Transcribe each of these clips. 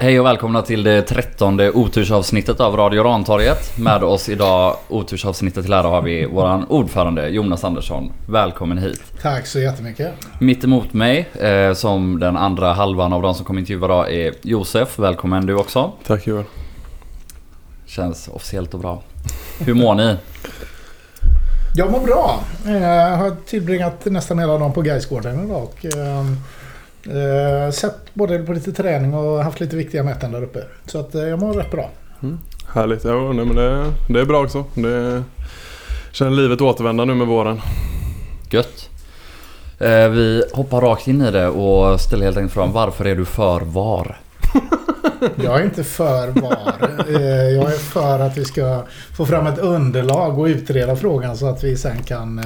hej och välkomna till det trettonde otursavsnittet av Radio Rantorget. Med oss idag, otursavsnittet till ära, har vi våran ordförande Jonas Andersson. Välkommen hit. Tack så jättemycket. Mitt emot mig, eh, som den andra halvan av de som kommer intervjua idag, är Josef. Välkommen du också. Tack Johan. Känns officiellt och bra. Hur mår ni? Jag mår bra. Jag har tillbringat nästan hela dagen på Gaisgården idag. Och, eh, sett både på lite träning och haft lite viktiga möten där uppe. Så att eh, jag mår rätt bra. Mm. Härligt. Ja, nej, men det, det är bra också. Det, känner livet återvända nu med våren. Gött. Eh, vi hoppar rakt in i det och ställer helt enkelt frågan varför är du för VAR? Jag är inte för VAR. Eh, jag är för att vi ska få fram ett underlag och utreda frågan så att vi sen kan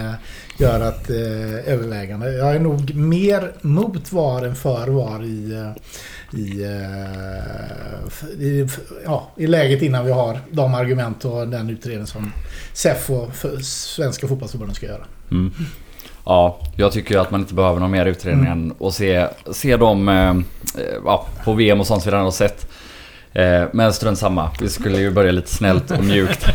eh, göra ett eh, övervägande. Jag är nog mer mot VAR än för VAR i, i, i, ja, i läget innan vi har de argument och den utredning som SEF och Svenska Fotbollförbundet ska göra. Mm. Ja, jag tycker att man inte behöver någon mer utredning mm. än att se, se dem eh, ja, på VM och sånt vi redan har sett. Eh, men strunt samma. Vi skulle ju börja lite snällt och mjukt.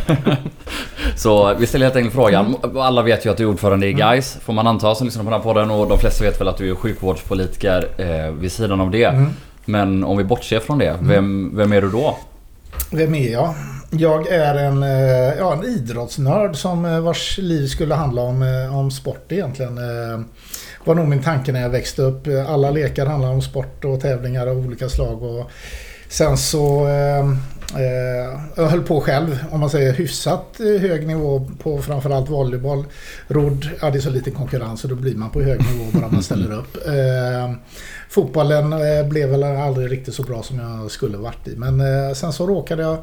så vi ställer helt enkelt frågan. Alla vet ju att du är ordförande i mm. GAIS får man anta som lyssnar på den här podden. Och de flesta vet väl att du är sjukvårdspolitiker eh, vid sidan av det. Mm. Men om vi bortser från det, mm. vem, vem är du då? Vem är jag? Jag är en, eh, ja, en idrottsnörd som vars liv skulle handla om, om sport egentligen. var nog min tanke när jag växte upp. Alla lekar handlar om sport och tävlingar av olika slag. Och sen så eh, eh, jag höll på själv, om man säger hyfsat eh, hög nivå på framförallt volleyboll. Rodd, ja det är så lite konkurrens och då blir man på hög nivå bara man ställer upp. Eh, fotbollen eh, blev väl aldrig riktigt så bra som jag skulle varit i. Men eh, sen så råkade jag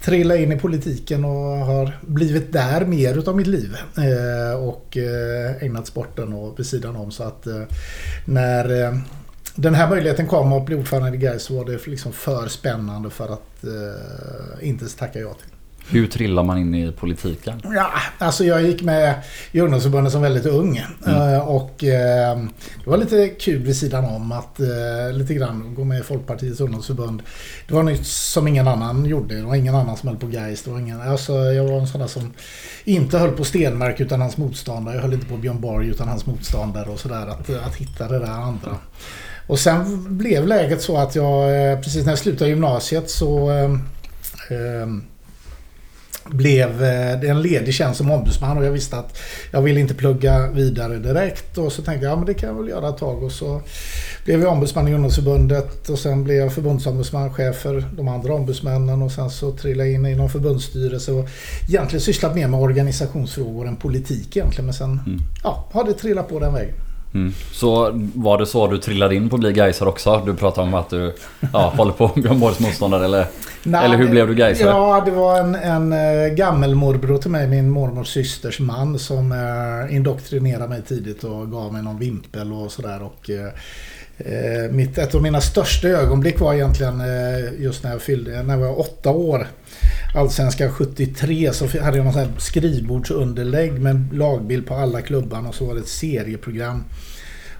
trilla in i politiken och har blivit där mer utav mitt liv. Eh, och eh, ägnat sporten och vid sidan om. Så att när den här möjligheten kom att bli ordförande i Gais var det liksom för spännande för att eh, inte tacka ja till. Hur trillar man in i politiken? Ja, alltså jag gick med i ungdomsförbundet som väldigt ung. Mm. Eh, och eh, det var lite kul vid sidan om att eh, lite grann gå med i Folkpartiets ungdomsförbund. Det var nytt som ingen annan gjorde. Det var ingen annan som höll på Gais. Det var ingen, alltså jag var en sån där som inte höll på Stenmark utan hans motståndare. Jag höll inte på Björn Borg utan hans motståndare och sådär. Att, att hitta det där andra. Och sen blev läget så att jag, eh, precis när jag slutade gymnasiet så eh, eh blev det en ledig tjänst som ombudsman och jag visste att jag ville inte plugga vidare direkt. Och så tänkte jag, ja men det kan jag väl göra ett tag. Och så blev jag ombudsman i ungdomsförbundet och sen blev jag förbundsombudsman, chef för de andra ombudsmännen och sen så trillade jag in i någon förbundsstyrelse och egentligen sysslat mer med organisationsfrågor än politik egentligen. Men sen mm. ja, har det trillat på den vägen. Mm. Så var det så du trillade in på att bli Gaisare också? Du pratade om att du ja, håller på Björn Borgs motståndare eller, Nej, eller hur blev du Gaisare? Ja, det var en, en äh, gammelmorbror till mig, min mormors systers man som äh, indoktrinerade mig tidigt och gav mig någon vimpel och sådär. Och, mitt, ett av mina största ögonblick var egentligen just när jag fyllde, när jag var åtta år. Allsvenskan 73 så hade jag någon sån skrivbordsunderlägg med lagbild på alla klubbarna och så var det ett serieprogram.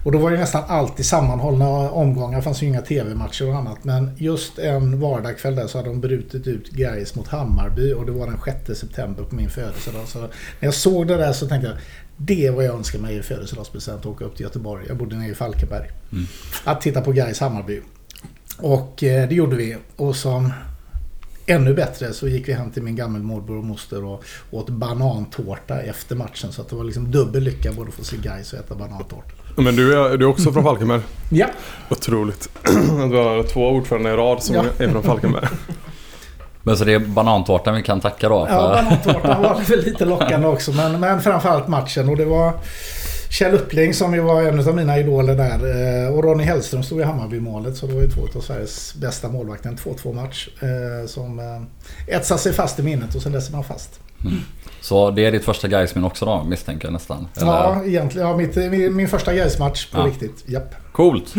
Och då var det nästan alltid sammanhållna omgångar. Det fanns ju inga TV-matcher och annat. Men just en vardagskväll där så hade de brutit ut Gais mot Hammarby och det var den 6 september på min födelsedag. Så när jag såg det där så tänkte jag det är vad jag önskar mig i födelsedagspresent. Att åka upp till Göteborg. Jag bodde nere i Falkenberg. Mm. Att titta på Gais Hammarby. Och eh, det gjorde vi. Och som ännu bättre så gick vi hem till min gammelmorbror och moster och åt banantårta efter matchen. Så att det var liksom dubbel lycka både att få se Gais och äta banantårta. Men du är, du är också från Falkenberg? ja. Otroligt. Du har två ordförande i rad som ja. är från Falkenberg. Men så det är banantårtan vi kan tacka då? För... Ja, banantårtan var väl lite lockande också. Men, men framförallt matchen. Och det var Kjell Uppling som ju var en av mina idoler där. Eh, och Ronny Hellström stod i Hammarby-målet. Så det var ju två av Sveriges bästa målvakter. En 2-2 match. Eh, som eh, etsade sig fast i minnet och sen dess är man fast. Mm. Så det är ditt första Gaismin också då misstänker jag nästan? Eller? Ja, egentligen. Ja, mitt, min, min första Gais-match på ja. riktigt. Japp. Coolt.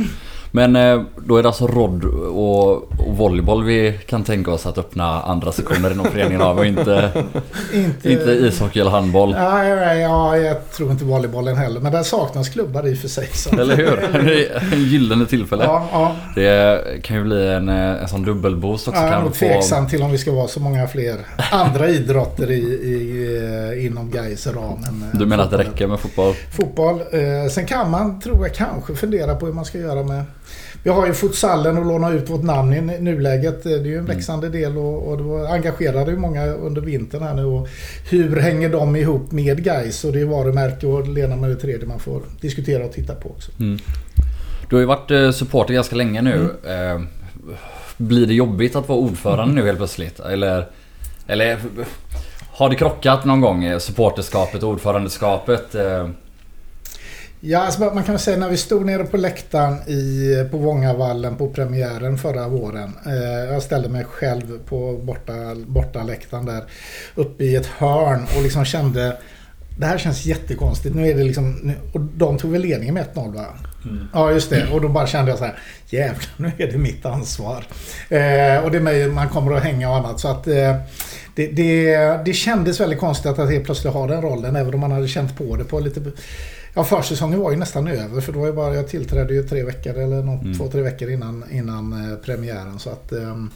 Men eh, då är det alltså rodd och, och volleyboll vi kan tänka oss att öppna andra sektioner inom föreningen av och inte, Inte, inte ishockey eller handboll. Ja, ja, ja, jag tror inte volleybollen heller. Men där saknas klubbar i och för sig. Så. Eller hur? Det är en gyllene tillfälle. Ja, ja. Det kan ju bli en, eh, en sån dubbelboost också. Ja, jag är kan nog få, tveksam till om vi ska vara så många fler andra idrotter i, i, inom Gais ram. eh, du menar att det räcker med fotboll? Fotboll. Eh, sen kan man, tror jag, kanske fundera på hur man ska göra med... Vi har ju futsalen och låna ut vårt namn i nuläget. Det är ju en växande del och, och då engagerade ju många under vintern här nu. Och hur hänger de ihop med Gais Och det är varumärke och det ena med det tredje man får diskutera och titta på också. Mm. Du har ju varit eh, supporter ganska länge nu. Mm. Eh, Blir det jobbigt att vara ordförande nu helt plötsligt? Eller, eller har det krockat någon gång? eh, Supporterskapet och ordförandeskapet? Ja, alltså man kan säga när vi stod nere på läktaren i, på Vångavallen på premiären förra våren. Eh, jag ställde mig själv på borta, borta läktaren där uppe i ett hörn och liksom kände det här känns jättekonstigt. Nu är det liksom, och de tog väl ledningen med 1-0 va? Ja just det. Och då bara kände jag så här. Jävlar nu är det mitt ansvar. Eh, och det är mig man kommer att hänga och annat. Så att eh, det, det, det kändes väldigt konstigt att helt plötsligt ha den rollen. Även om man hade känt på det på lite... Ja försäsongen var ju nästan över. För då var jag bara, jag tillträdde ju tre veckor eller något, Mm. två, tre veckor innan, innan eh, premiären. Så att ehm,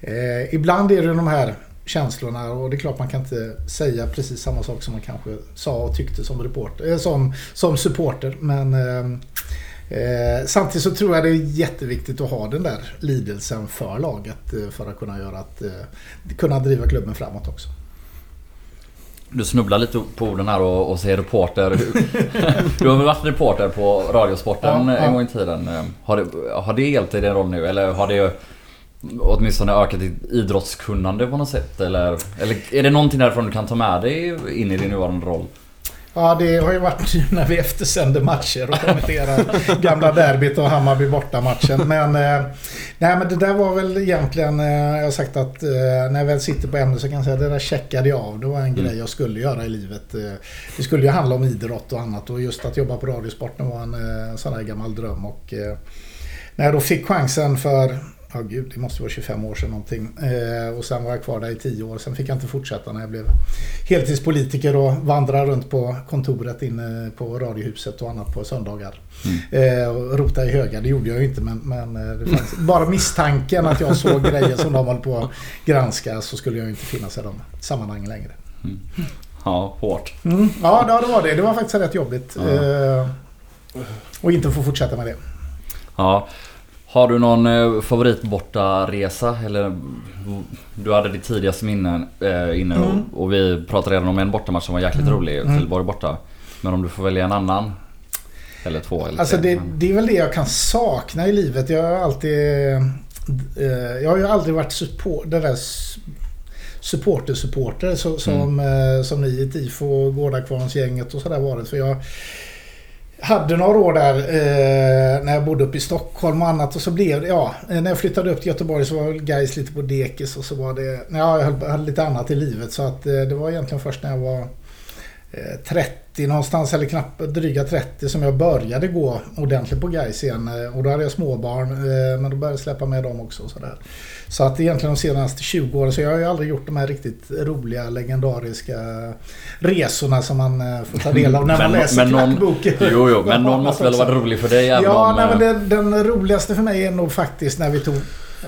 eh, ibland är det de här känslorna och det är klart man kan inte säga precis samma sak som man kanske sa och tyckte som, reporter, eh, som, som supporter. Men ehm, eh, samtidigt så tror jag det är jätteviktigt att ha den där lidelsen för laget eh, för att kunna göra att kunna driva klubben framåt också. Du snubblar lite på orden här och, och säger reporter. du har väl varit reporter på Radiosporten Ja, ja. en gång i tiden. Har det, har det hjälpt i din roll nu? Eller har det åtminstone ökat ditt idrottskunnande på något sätt? Eller, eller är det någonting därifrån du kan ta med dig in i din nuvarande roll? Ja, det har ju varit när vi eftersänder matcher och kommenterar gamla derbyt och Hammarby borta-matchen. Men, eh, nej, men det där var väl egentligen, eh, jag har sagt att eh, när jag väl sitter på ämnet så kan jag säga att det där checkade jag av. Det var en Mm. grej jag skulle göra i livet. Eh, det skulle ju handla om idrott och annat och just att jobba på Radiosporten var en sån där gammal dröm. Och, när jag då fick chansen för Ja gud, det måste vara 25 år sedan någonting. Eh, och sen var jag kvar där i 10 år. Sen fick jag inte fortsätta när jag blev heltidspolitiker och vandrade runt på kontoret inne på Radiohuset och annat på söndagar. Eh, och rota i högar, det gjorde jag ju inte men, men eh, det fanns bara misstanken att jag såg grejer som de håller på att granska så skulle jag inte finnas i de sammanhangen längre. Ja, hårt. Mm. Ja, ja, det var det. Det var faktiskt rätt jobbigt. Ja. Eh, och inte få fortsätta med det. Ja. Har du någon eh, favorit borta resa eller Du hade ditt tidigaste minne eh, inne Mm. och, och vi pratade redan om en bortamatch som var jäkligt Mm. rolig. Mm. Trelleborg borta. Men om du får välja en annan? Eller två eller Alltså tre. det, det är väl det jag kan sakna i livet. Jag har alltid... eh, Jag har ju aldrig varit support, den där supporter-supporter så, som, eh, som ni i TIFO, Gårdakvarnsgänget och sådär varit. För jag hade några år där eh, när jag bodde uppe i Stockholm och annat och så blev det, ja, eh, när jag flyttade upp till Göteborg så var väl Gais lite på dekis och så var det, ja, jag hade lite annat i livet. Så att eh, det var egentligen först när jag var eh, 30 någonstans eller knappt dryga 30 som jag började gå ordentligt på Gais igen. Eh, Och då hade jag småbarn eh, men då började jag släppa med dem också. Och sådär. Så att egentligen de senaste 20 åren så jag har ju aldrig gjort de här riktigt roliga legendariska resorna som man eh, får ta del av när man Men- läser men någon- knackboken. Jo, jo, men någon måste väl vara rolig för dig Ja, om... nej, men eh, den, roligaste för mig är nog faktiskt när vi tog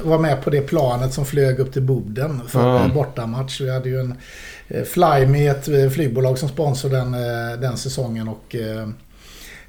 var med på det planet som flög upp till Boden för en bortamatch. Vi hade ju en eh, är ett eh, flygbolag som sponsrar den, eh, den säsongen och eh,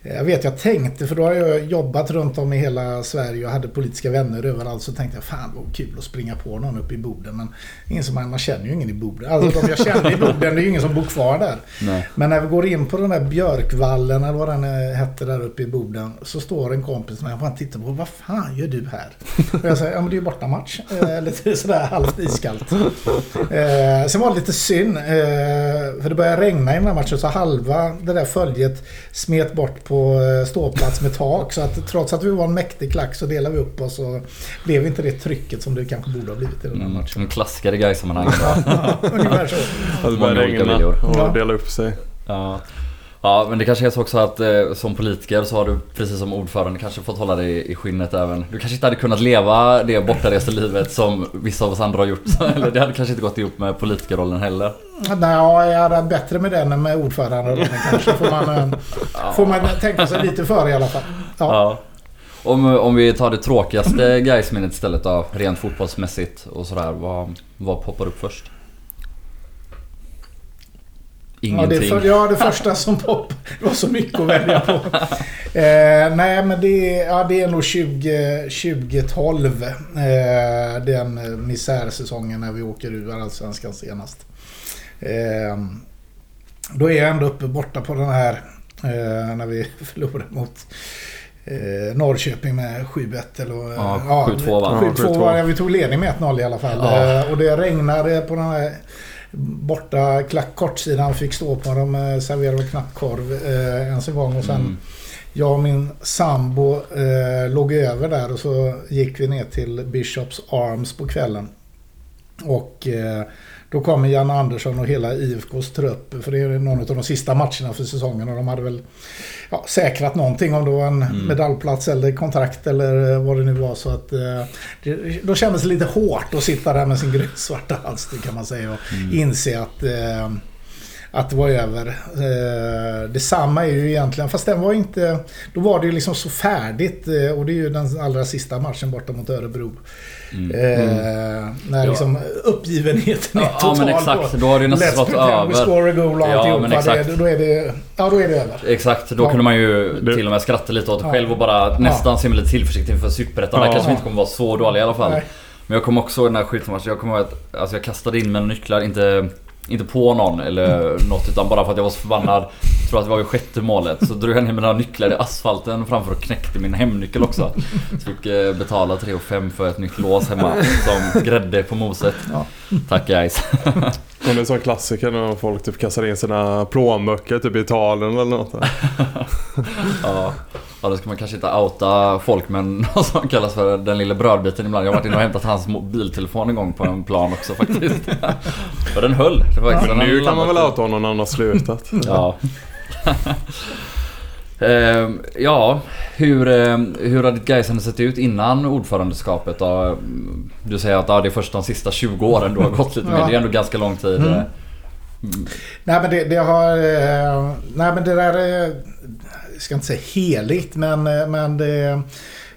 jag vet, jag tänkte, för då har jag jobbat runt om i hela Sverige och hade politiska vänner överallt. Så tänkte jag, fan vad kul att springa på någon uppe i Boden. Men ingen som, man känner ju ingen i Boden. Alltså de jag känner i Boden, det är ju ingen som bor kvar där. Nej. Men när vi går in på den där Björkvallen eller vad den eh, hette där uppe i Boden. Så står en kompis med och bara tittar på vad fan gör du här? Och jag säger, ja men det är ju bortamatch. Eh, lite sådär halvt iskallt. Eh, sen var det lite synd. Eh, för det började regna i den här matchen så halva det där följet smet bort på eh, ståplats med tak. Så att trots att vi var en mäktig klack så delade vi upp oss och blev inte det trycket som det kanske borde ha blivit i den här Mm, matchen. en klassiker i Gais-sammanhang. Ja, ungefär så. Att det Många började regna och dela upp sig. Ja. Ja, men det kanske är så också att eh, som politiker så har du precis som ordförande kanske fått hålla dig i skinnet även. Du kanske inte hade kunnat leva det bortareselivet som vissa av oss andra har gjort. Eller det hade kanske inte gått ihop med politikerrollen heller. Nej, jag hade bättre med den än med ordförande. Kanske får man, eh, får man tänka sig lite för i alla fall. Ja. Ja. Om, om vi tar det tråkigaste Gais-minnet istället då, rent fotbollsmässigt och sådär. Vad, vad poppar upp först? Ja Ingenting. det, för, ja, det första som pop. Det var så mycket att välja på. Eh, nej, men det, är- ja, det är nog 20, 2012. Eh, den misärsäsongen när vi åker ur Allsvenskan senast. Eh, då är jag ändå uppe borta på den här eh, när vi förlorade mot eh, Norrköping med 7-1 eller... Ja, 7-2 va? 7-2 Ja, 7-2. var det. Vi tog ledning med 1-0 i alla fall. Ja. Eh, och det regnade på den här borta klack kortsidan. Fick stå på dem. eh, Serverade knappt korv eh, ens en gång. Och sen Mm. jag och min sambo eh, låg över där och så gick vi ner till Bishops Arms på kvällen. Och eh, då kommer Jan Andersson och hela IFKs trupp. För det är någon av de sista matcherna för säsongen. Och de hade väl ja, säkrat någonting. Om det var en Mm. medaljplats eller kontrakt eller vad det nu var. Så att, eh, det, då kändes det lite hårt att sitta där med sin grönsvarta halsduk kan man säga. Och Mm. inse att eh, att det var över. Eh, detsamma är ju egentligen, fast den var inte... Då var det ju liksom så färdigt eh, och det är ju den allra sista matchen borta mot Örebro. Mm. Eh, När Ja. liksom uppgivenheten är Ja, total. men exakt. Då har det ju nästan we över. score a goal och Ja, men exakt. Det, då, är det, ja, då är det över. Exakt, då Ja. kunde man ju Det- till och med skratta lite åt det Ja. själv och bara nästan se med lite tillförsikt inför Superettan. Ja. Där kanske inte kommer vara så dåliga i alla fall. Nej. Men jag kommer också ihåg den här skitmatchen. Jag kommer ihåg att alltså jag kastade in mina nycklar, inte, inte på någon eller något utan bara för att jag var så förbannad. Jag tror att det var vid sjätte målet. Så drog jag ner mina nycklar i asfalten framför och knäckte min hemnyckel också. Så fick eh, betala 3 5 för ett nytt lås hemma som grädde på moset. Ja. Tack guys. Men det är en sån klassiker när folk typ kastar in sina plånböcker typ i Italien eller något. Ja, ja då ska man kanske inte outa folk men något som kallas för den lilla brödbiten ibland. Jag har varit inne och hämtat hans mobiltelefon en gång på en plan också faktiskt. Och den höll. Det var faktiskt- Men nu kan man väl outa honom när han har slutat. Ja. Ehm, ja, hur, ehm, hur har ditt Gaisande sett ut innan ordförandeskapet då? Du säger att ja, det är först de sista 20 åren du har gått lite. Ja. Det är ändå ganska lång tid. Mm. eh. Nej men det, det har... Eh, nej men det där är... Jag ska inte säga heligt men, eh, men det,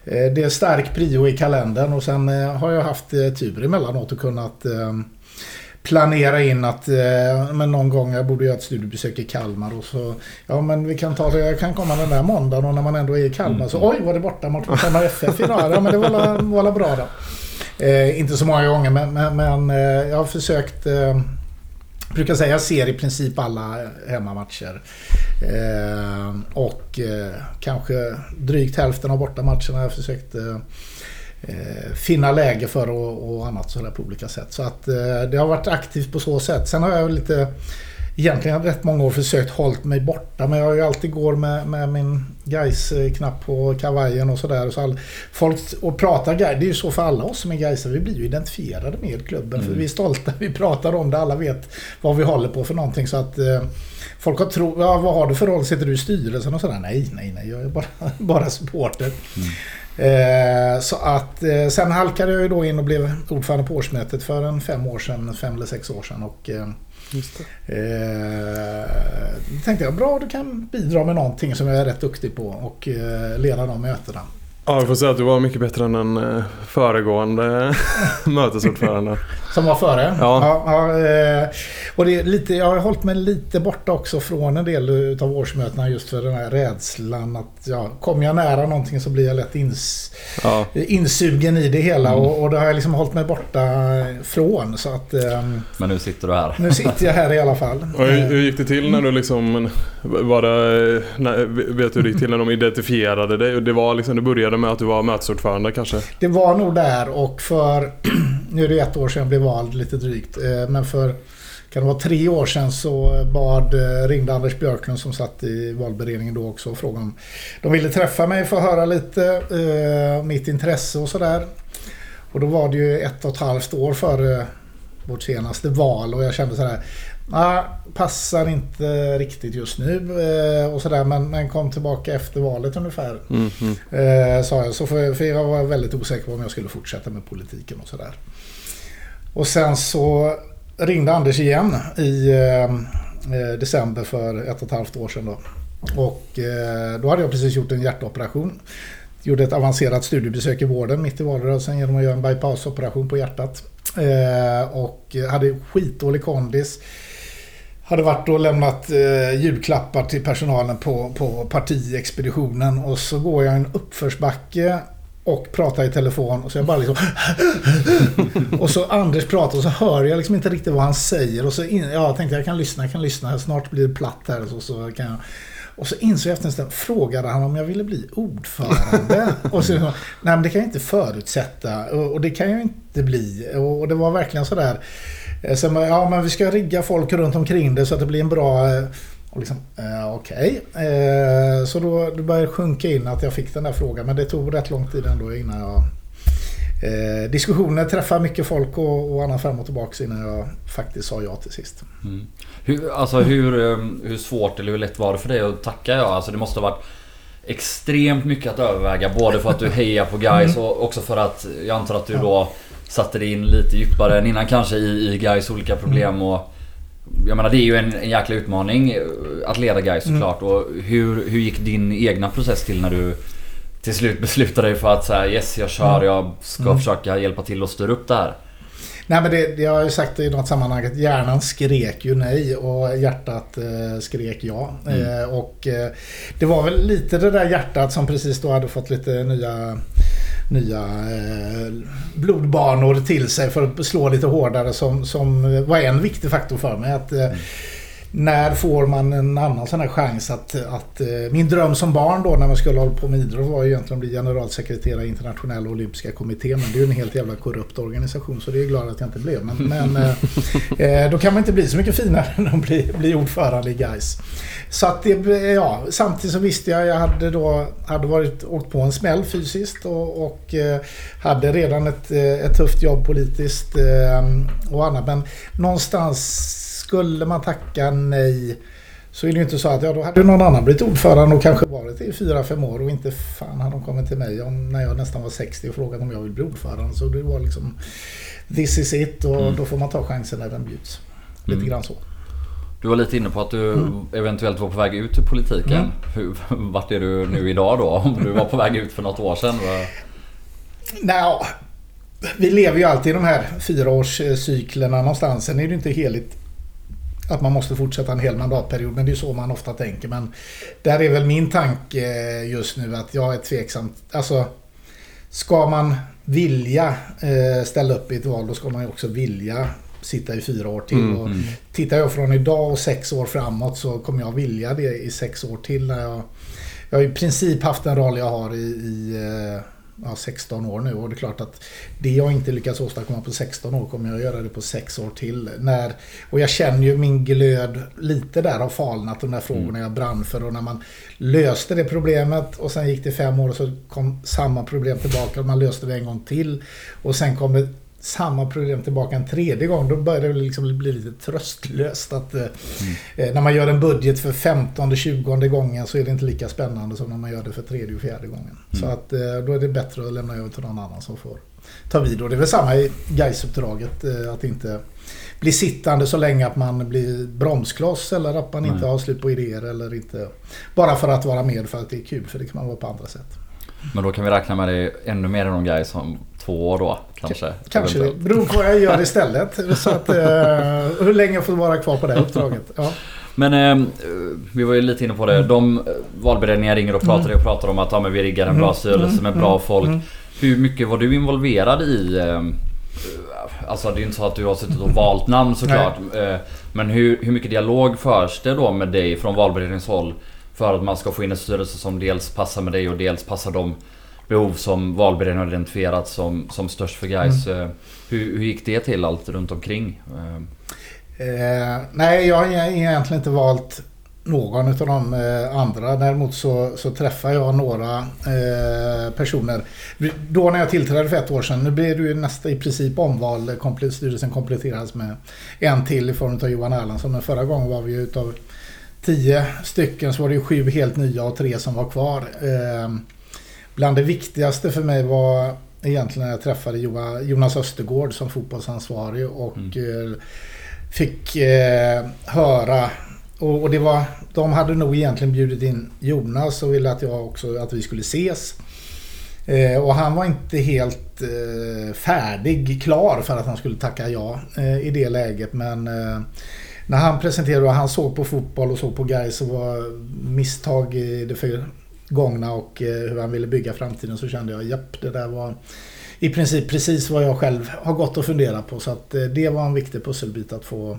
eh, det är stark prio i kalendern och sen eh, har jag haft eh, tur emellanåt och kunnat eh, planera in att eh, men någon gång jag borde göra ett studiebesök i Kalmar och så ja men vi kan ta det, jag kan komma den där måndagen och när man ändå är i Kalmar så oj var det borta mot Kalmar FF idag? Ja men det var la- var bra då. Eh, inte så många gånger men, men, men eh, jag har försökt eh, brukar säga jag ser i princip alla hemmamatcher. Eh, och eh, kanske drygt hälften av bortamatcherna har jag försökt eh, eh, finna läge för och, och annat sådär på olika sätt. Så att eh, det har varit aktivt på så sätt. Sen har jag lite Egentligen rätt många år försökt hållt mig borta men jag har ju alltid går med, med min guys knapp på kavajen och sådär. Så all, folk och pratar Gais, det är ju så för alla oss som är Gaisare, vi blir ju identifierade med klubben. För Mm. vi är stolta, vi pratar om det, alla vet vad vi håller på för någonting. Så att eh, folk har tro, ja, vad har du för roll? Sitter du i styrelsen och sådär? Nej, nej, nej, jag är bara, bara supporter. Eh, så att eh, sen halkade jag ju då in och blev ordförande på årsmötet för en fem år sedan, fem eller sex år sedan. Och, eh, Just. Eh, tänkte jag, bra du kan bidra med någonting som jag är rätt duktig på och eh, leda de mötena. Ja, jag får säga att du var mycket bättre än den eh, föregående mötesordföranden. Som var före? Ja. ja, eh, och det är lite, jag har hållit mig lite borta också från en del av årsmötena just för den här rädslan att ja, kommer jag nära någonting så blir jag lätt ins, Ja. insugen i det hela Mm. och, och det har jag liksom hållit mig borta från. Så att eh, Men nu sitter du här. nu sitter jag här i alla fall. Och hur, hur gick det till när du liksom... Var det, när, vet du hur det gick till när de identifierade dig? Det var liksom, det började med att du var mötesordförande kanske? Det var nog där och för, nu är det ett år sedan jag blev vald lite drygt, eh, men för kan det vara tre år sedan så bad, eh, ringde Anders Björklund som satt i valberedningen då också och frågade om de ville träffa mig för att höra lite eh, mitt intresse och sådär. Och då var det ju ett och ett halvt år före vårt senaste val och jag kände sådär nah, passar inte riktigt just nu eh, och sådär men, men kom tillbaka efter valet ungefär. Mm, mm. Eh, sa jag. Så för, för jag var väldigt osäker på om jag skulle fortsätta med politiken och sådär. Och sen så ringde Anders igen i eh, eh, december för ett och ett halvt år sedan. Då. Och eh, då hade jag precis gjort en hjärtoperation. Gjorde ett avancerat studiebesök i vården mitt i valrörelsen genom att göra en bypassoperation på hjärtat. Eh, och hade skitdålig kondis. Hade varit och lämnat eh, julklappar till personalen på, på partiexpeditionen. Och så går jag en uppförsbacke och pratar i telefon. Och så jag bara liksom Och så Anders pratar och så hör jag liksom inte riktigt vad han säger. Och så in, ja, jag tänkte jag kan lyssna, jag kan lyssna, snart blir det platt här så, så kan jag. Och så insåg jag efter en stund, frågade han om jag ville bli ordförande? och så, nej men det kan jag inte förutsätta. Och, och det kan jag inte bli. Och, och det var verkligen sådär, eh, så, ja men vi ska rigga folk runt omkring det så att det blir en bra eh, och liksom, eh, Okej. Okay. Eh, så då, då började det sjunka in att jag fick den där frågan. Men det tog rätt lång tid ändå innan jag... Eh, diskussioner, träffa mycket folk och, och annat fram och tillbaka innan jag faktiskt sa ja till sist. Mm. Hur, alltså hur, eh, hur svårt eller hur lätt var det för dig att tacka ja? Alltså det måste ha varit extremt mycket att överväga. Både för att du hejar på guys mm. och också för att jag antar att du då satte dig in lite djupare än innan kanske i, i guys olika problem mm. och jag menar det är ju en, en jäkla utmaning att leda guys mm. såklart. Mm. Och hur, hur gick din egna process till när du till slut beslutade dig för att säga yes jag kör, mm. jag ska mm. försöka hjälpa till att styra upp det här? Nej men det, jag har ju sagt i något sammanhang att hjärnan skrek ju nej och hjärtat eh, skrek ja. Mm. Eh, och eh, det var väl lite det där hjärtat som precis då hade fått lite nya nya eh, blodbanor till sig för att slå lite hårdare som, som var en viktig faktor för mig. Att, eh, mm när får man en annan sån här chans att, att... Eh, min dröm som barn då när man skulle hålla på med idrott var ju egentligen att bli generalsekreterare i internationella olympiska kommittén. Men det är ju en helt jävla korrupt organisation så det är jag glad att jag inte blev. Men, men eh, eh, då kan man inte bli så mycket finare än att bli, bli ordförande i GAIS. Så att det, ja, samtidigt så visste jag, jag hade då hade varit, åkt på en smäll fysiskt och, och hade redan ett, ett tufft jobb politiskt och annat. Men någonstans skulle man tacka nej så är det ju inte så att ja, då hade någon annan blivit ordförande och kanske varit i fyra, fem år och inte fan hade de kommit till mig om, när jag nästan var 60 och frågat om jag vill bli ordförande. Så det var liksom this is it och mm. då får man ta chansen när den bjuds. Lite mm. grann så. Du var lite inne på att du mm. eventuellt var på väg ut ur politiken. Mm. Hur, vart är du nu idag då? Om du var på väg ut för något år sedan? Nej, vi lever ju alltid i de här fyraårscyklerna någonstans. Sen är det inte heligt att man måste fortsätta en hel mandatperiod. Men det är så man ofta tänker. Men där är väl min tanke just nu att jag är tveksam. Alltså, ska man vilja eh, ställa upp i ett val då ska man ju också vilja sitta i fyra år till. Mm, och mm. Tittar jag från idag och sex år framåt så kommer jag vilja det i sex år till. När jag, jag har i princip haft den roll jag har i, i eh, ja, 16 år nu och det är klart att det jag inte lyckats åstadkomma på 16 år kommer jag göra det på 6 år till. När, och jag känner ju min glöd lite där har falnat de där frågorna mm. jag brann för och när man löste det problemet och sen gick det fem år och så kom samma problem tillbaka och man löste det en gång till och sen kom det samma problem tillbaka en tredje gång. Då börjar det liksom bli lite tröstlöst. Att, eh, mm. eh, när man gör en budget för 15 20 gången så är det inte lika spännande som när man gör det för tredje och fjärde gången. Mm. Så att, eh, då är det bättre att lämna över till någon annan som får ta vid. Och det är väl samma i Gais-uppdraget. Eh, att inte bli sittande så länge att man blir bromskloss eller att man Nej. inte har slut på idéer. Eller inte, bara för att vara med för att det är kul. För det kan man vara på andra sätt. Men då kan vi räkna med det ännu mer än de Gais som två år då kanske? Kanske, det beror på vad jag gör istället. Så att, uh, hur länge jag får vara kvar på det uppdraget. Ja. Men eh, vi var ju lite inne på det. De eh, valberedningar ringer och pratar mm. och pratar om att ja, men vi riggar en bra mm. styrelse med bra mm. folk. Mm. Hur mycket var du involverad i eh, Alltså det är inte så att du har suttit och valt namn såklart. Nej. Men hur, hur mycket dialog förs det då med dig från valberedningens håll? För att man ska få in en styrelse som dels passar med dig och dels passar de behov som valberedningen har identifierat som, som störst för guys. Mm. Hur, hur gick det till allt runt omkring? Eh, nej, jag har egentligen inte valt någon av de eh, andra. Däremot så, så träffar jag några eh, personer. Då när jag tillträdde för ett år sedan, nu blir det ju nästa i princip omval. Styrelsen kompletteras med en till i form av Johan Erlandsson. Men förra gången var vi ju utav tio stycken så var det ju sju helt nya och tre som var kvar. Eh, bland det viktigaste för mig var egentligen när jag träffade Jonas Östergård som fotbollsansvarig och mm. Eh, fick eh, höra och, och, det var, de hade nog egentligen bjudit in Jonas och ville att jag också att vi skulle ses. Eh, och han var inte helt eh, färdig, klar för att han skulle tacka ja i det läget. Men när han presenterade och han såg på fotboll och såg på Gais och var misstag i det gångna och eh, hur han ville bygga framtiden så kände jag japp, det där var i princip precis vad jag själv har gått och funderat på. Så att eh, det var en viktig pusselbit att få.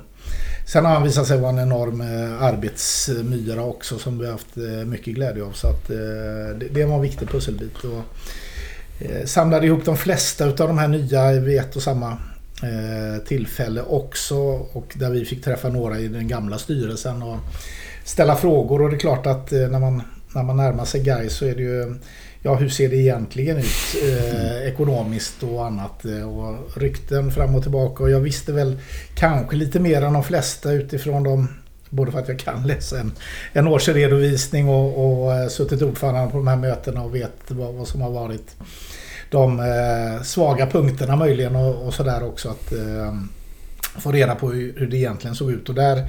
Sen har han visat sig vara en enorm eh, arbetsmyra också som vi har haft mycket glädje av. Så att det var en viktig pusselbit. Och samlade ihop de flesta av de här nya vid ett och samma tillfälle också. Och där vi fick träffa några i den gamla styrelsen och ställa frågor. Och det är klart att när man, när man närmar sig Gais så är det ju ja, hur ser det egentligen ut eh, ekonomiskt och annat. Eh, och rykten fram och tillbaka. Och jag visste väl kanske lite mer än de flesta utifrån de Både för att jag kan läsa en, en årsredovisning och, och uh, suttit ordförande på de här mötena och vet vad, vad som har varit de uh, svaga punkterna möjligen och, och sådär också. Att uh, få reda på hur, hur, det egentligen såg ut. Och där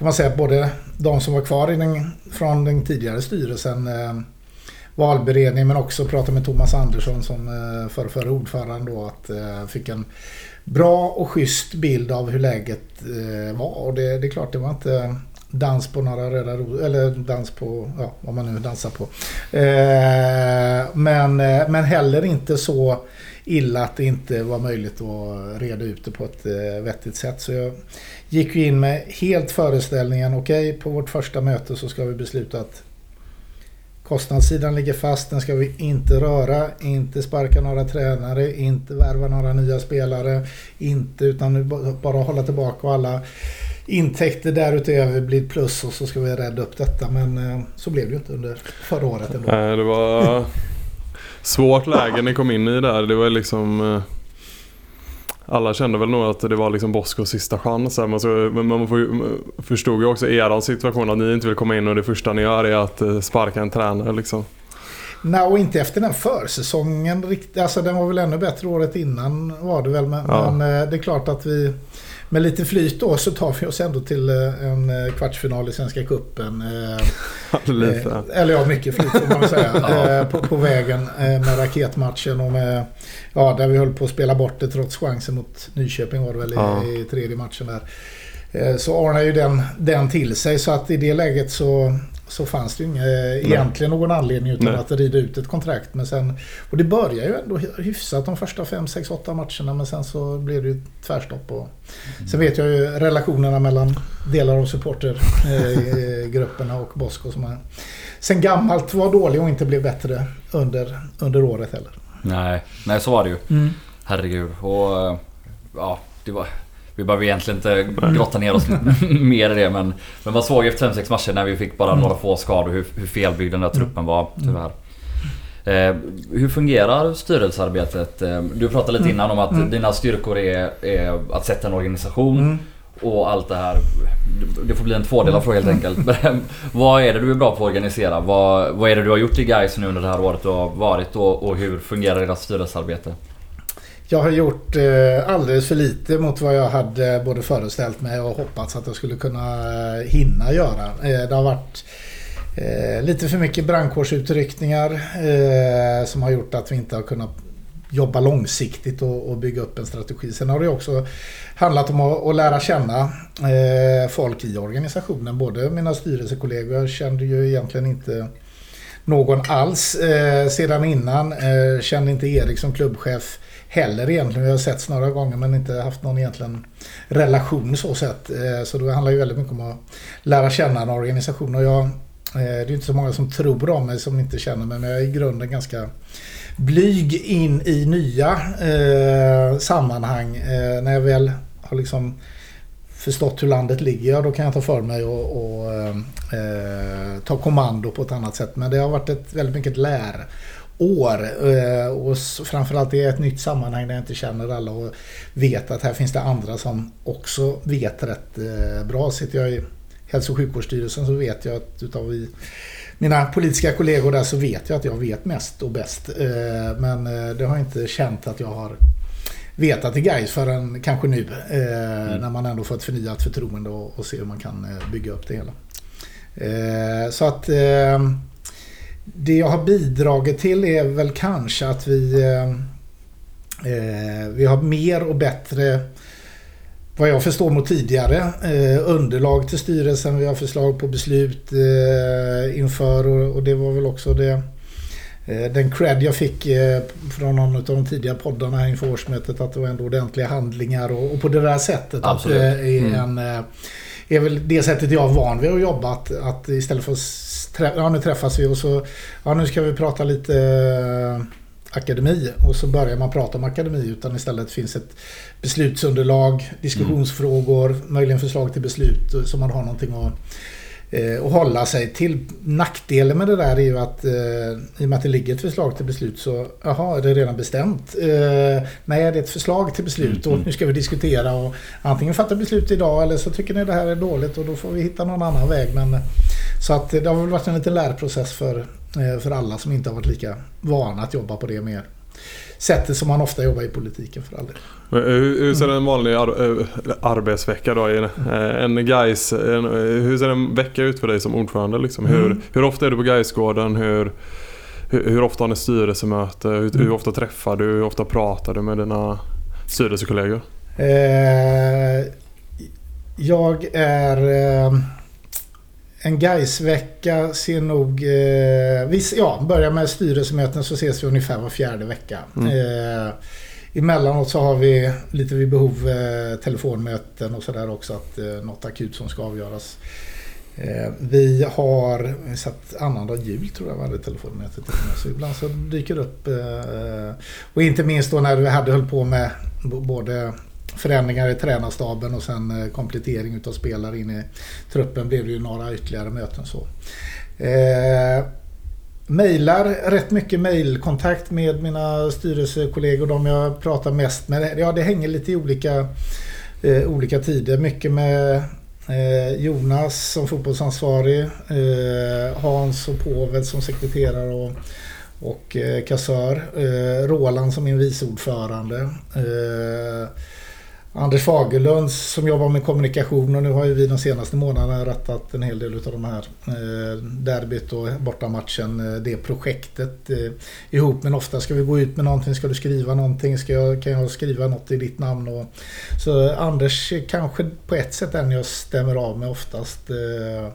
får man säga att både de som var kvar i den, från den tidigare styrelsen eh, valberedningen, men också prata med Thomas Andersson som eh, för, ordförande då att eh, fick en bra och schysst bild av hur läget eh, var och det, det är klart det var inte dans på några röda rosor, eller dans på, ja vad man nu dansar på. Eh, men, eh, men heller inte så illa att det inte var möjligt att reda ut det på ett vettigt sätt. Så jag gick in med helt föreställningen, okej okay, på vårt första möte så ska vi besluta att Kostnadssidan ligger fast, den ska vi inte röra, inte sparka några tränare, inte värva några nya spelare, inte utan bara hålla tillbaka och alla intäkter därutöver blir plus och så ska vi rädda upp detta. Men eh, så blev det ju inte under förra året ändå. Nej, det var svårt läge ni kom in i där. Det var liksom eh, alla kände väl nog att det var liksom Boskos sista chans. Men, så, men man förstod ju också er situation att ni inte vill komma in och det första ni gör är att eh, sparka en tränare. Liksom. Nej, och inte efter den försäsongen. Alltså den var väl ännu bättre året innan var det väl. Men, ja. men eh, det är klart att vi med lite flyt då så tar vi oss ändå till eh, en eh, kvartsfinal i Svenska Cupen. Eh, lite. Eller ja, mycket flyt får man säga. på, på, vägen med raketmatchen och med... Ja, där vi höll på att spela bort det trots chansen mot Nyköping var det väl ja. i, i tredje matchen där. Så ordnar ju den, den till sig så att i det läget så så fanns det ju inga, egentligen någon anledning utan Nej. att rida ut ett kontrakt. Men sen, och det börjar ju ändå hyfsat de första 5, 6, 8 matcherna men sen så blev det ju tvärstopp. Och, mm. Sen vet jag ju relationerna mellan delar av supportergrupperna och Bosko som är, sen gammalt var dålig och inte blev bättre under, under året heller. Nej, nej så var det ju. Mm. Herregud. Och ja, det var vi behöver egentligen inte grotta ner oss mer i det men, men man såg efter 5-6 matcher när vi fick bara några få skador hur, hur felbyggd den där truppen var tyvärr. Eh, hur fungerar styrelsearbetet? Eh, du pratade lite mm. innan om att mm. dina styrkor är, är, att sätta en organisation mm. och allt det här. Det får bli en tvådelad mm. fråga helt enkelt. vad är det du är bra på att organisera? Vad, vad är det du har gjort i Gais nu under det här året du har varit och, och hur fungerar ert styrelsearbete? Jag har gjort eh, alldeles för lite mot vad jag hade både föreställt mig och hoppats att jag skulle kunna eh, hinna göra. Eh, det har varit lite för mycket brandkårsutryckningar som har gjort att vi inte har kunnat jobba långsiktigt och, bygga upp en strategi. Sen har det också handlat om att, lära känna folk i organisationen. Både mina styrelsekollegor, jag kände ju egentligen inte någon alls sedan innan. kände inte Erik som klubbchef heller egentligen. Vi har setts några gånger men inte haft någon egentligen relation så sett. Eh, så det handlar ju väldigt mycket om att lära känna en organisation. Och jag, eh, det är inte så många som tror om mig som inte känner mig men jag är i grunden ganska blyg in i nya eh, sammanhang. Eh, när jag väl har liksom förstått hur landet ligger, då kan jag ta för mig och, och eh, eh, ta kommando på ett annat sätt. Men det har varit ett väldigt mycket lär Eh, och framförallt i ett nytt sammanhang där jag inte känner alla och vet att här finns det andra som också vet rätt eh, bra. Sitter jag i hälso och sjukvårdsstyrelsen så vet jag att utav mina politiska kollegor där så vet jag att jag vet mest och bäst. Eh, men det har jag inte känt att jag har vetat i guys förrän kanske nu. Mm. När man ändå får ett förnyat förtroende och, och ser hur man kan bygga upp det hela. Så att det jag har bidragit till är väl kanske att vi, vi har mer och bättre vad jag förstår mot tidigare. Eh, underlag till styrelsen, vi har förslag på beslut eh, inför och, och, det var väl också det eh, den cred jag fick eh, från någon av de tidiga poddarna här inför årsmötet att det var ändå ordentliga handlingar och, och på det där sättet. Absolut. Att, är, mm. en, eh, är väl det sättet jag är van vid att jobba. Att, att istället för att ja, nu träffas vi och så ja, nu ska vi prata lite akademi och så börjar man prata om akademi utan istället finns ett beslutsunderlag, diskussionsfrågor, mm. möjligen förslag till beslut så man har någonting att, eh, att hålla sig till. Nackdelen med det där är ju att eh, i och med att det ligger ett förslag till beslut så jaha, är det redan bestämt? Eh, nej, det är ett förslag till beslut och mm. nu ska vi diskutera och antingen fatta beslut idag eller så tycker ni det här är dåligt och då får vi hitta någon annan väg. Men, så att det har väl varit en liten lärprocess för Eh, för alla som inte har varit lika vana att jobba på det mer sättet som man ofta jobbar i politiken för all hur, hur ser en vanlig ar eh, arbetsvecka då? En, eh, en guys, en, hur ser en vecka ut för dig som ordförande? Liksom? Hur, mm. hur ofta är du på Gaisgården? Hur, hur, ofta har ni styrelsemöte? Hur, mm. hur, ofta träffar du? Hur ofta pratar du med dina styrelsekollegor? Eh, jag är... Eh, en Gaisvecka ser nog... Eh, vi, ja, börjar med styrelsemöten så ses vi ungefär var fjärde vecka. Mm. Eh, emellanåt så har vi lite vid behov eh, telefonmöten och sådär också. Att eh, något akut som ska avgöras. Eh, vi har satt annandag jul tror jag var det telefonmötet. Så ibland så dyker det upp. Eh, och inte minst då när vi hade höll på med både förändringar i tränarstaben och sen eh, komplettering utav spelare in i truppen blev det ju några ytterligare möten. så. Eh, mailar, rätt mycket mailkontakt med mina styrelsekollegor, de jag pratar mest med. Ja, det hänger lite i olika, eh, olika tider. Mycket med eh, Jonas som fotbollsansvarig, eh, Hans och Povel som sekreterare och, och eh, kassör. Eh, Roland som min vice ordförande. Eh, Anders Fagerlund som jobbar med kommunikation och nu har ju vi de senaste månaderna rattat en hel del av de här eh, derbyt och bortamatchen, eh, det projektet eh, ihop. Men ofta ska vi gå ut med någonting, ska du skriva någonting, ska jag, kan jag skriva något i ditt namn? Och, så Anders kanske på ett sätt den jag stämmer av med oftast. Eh,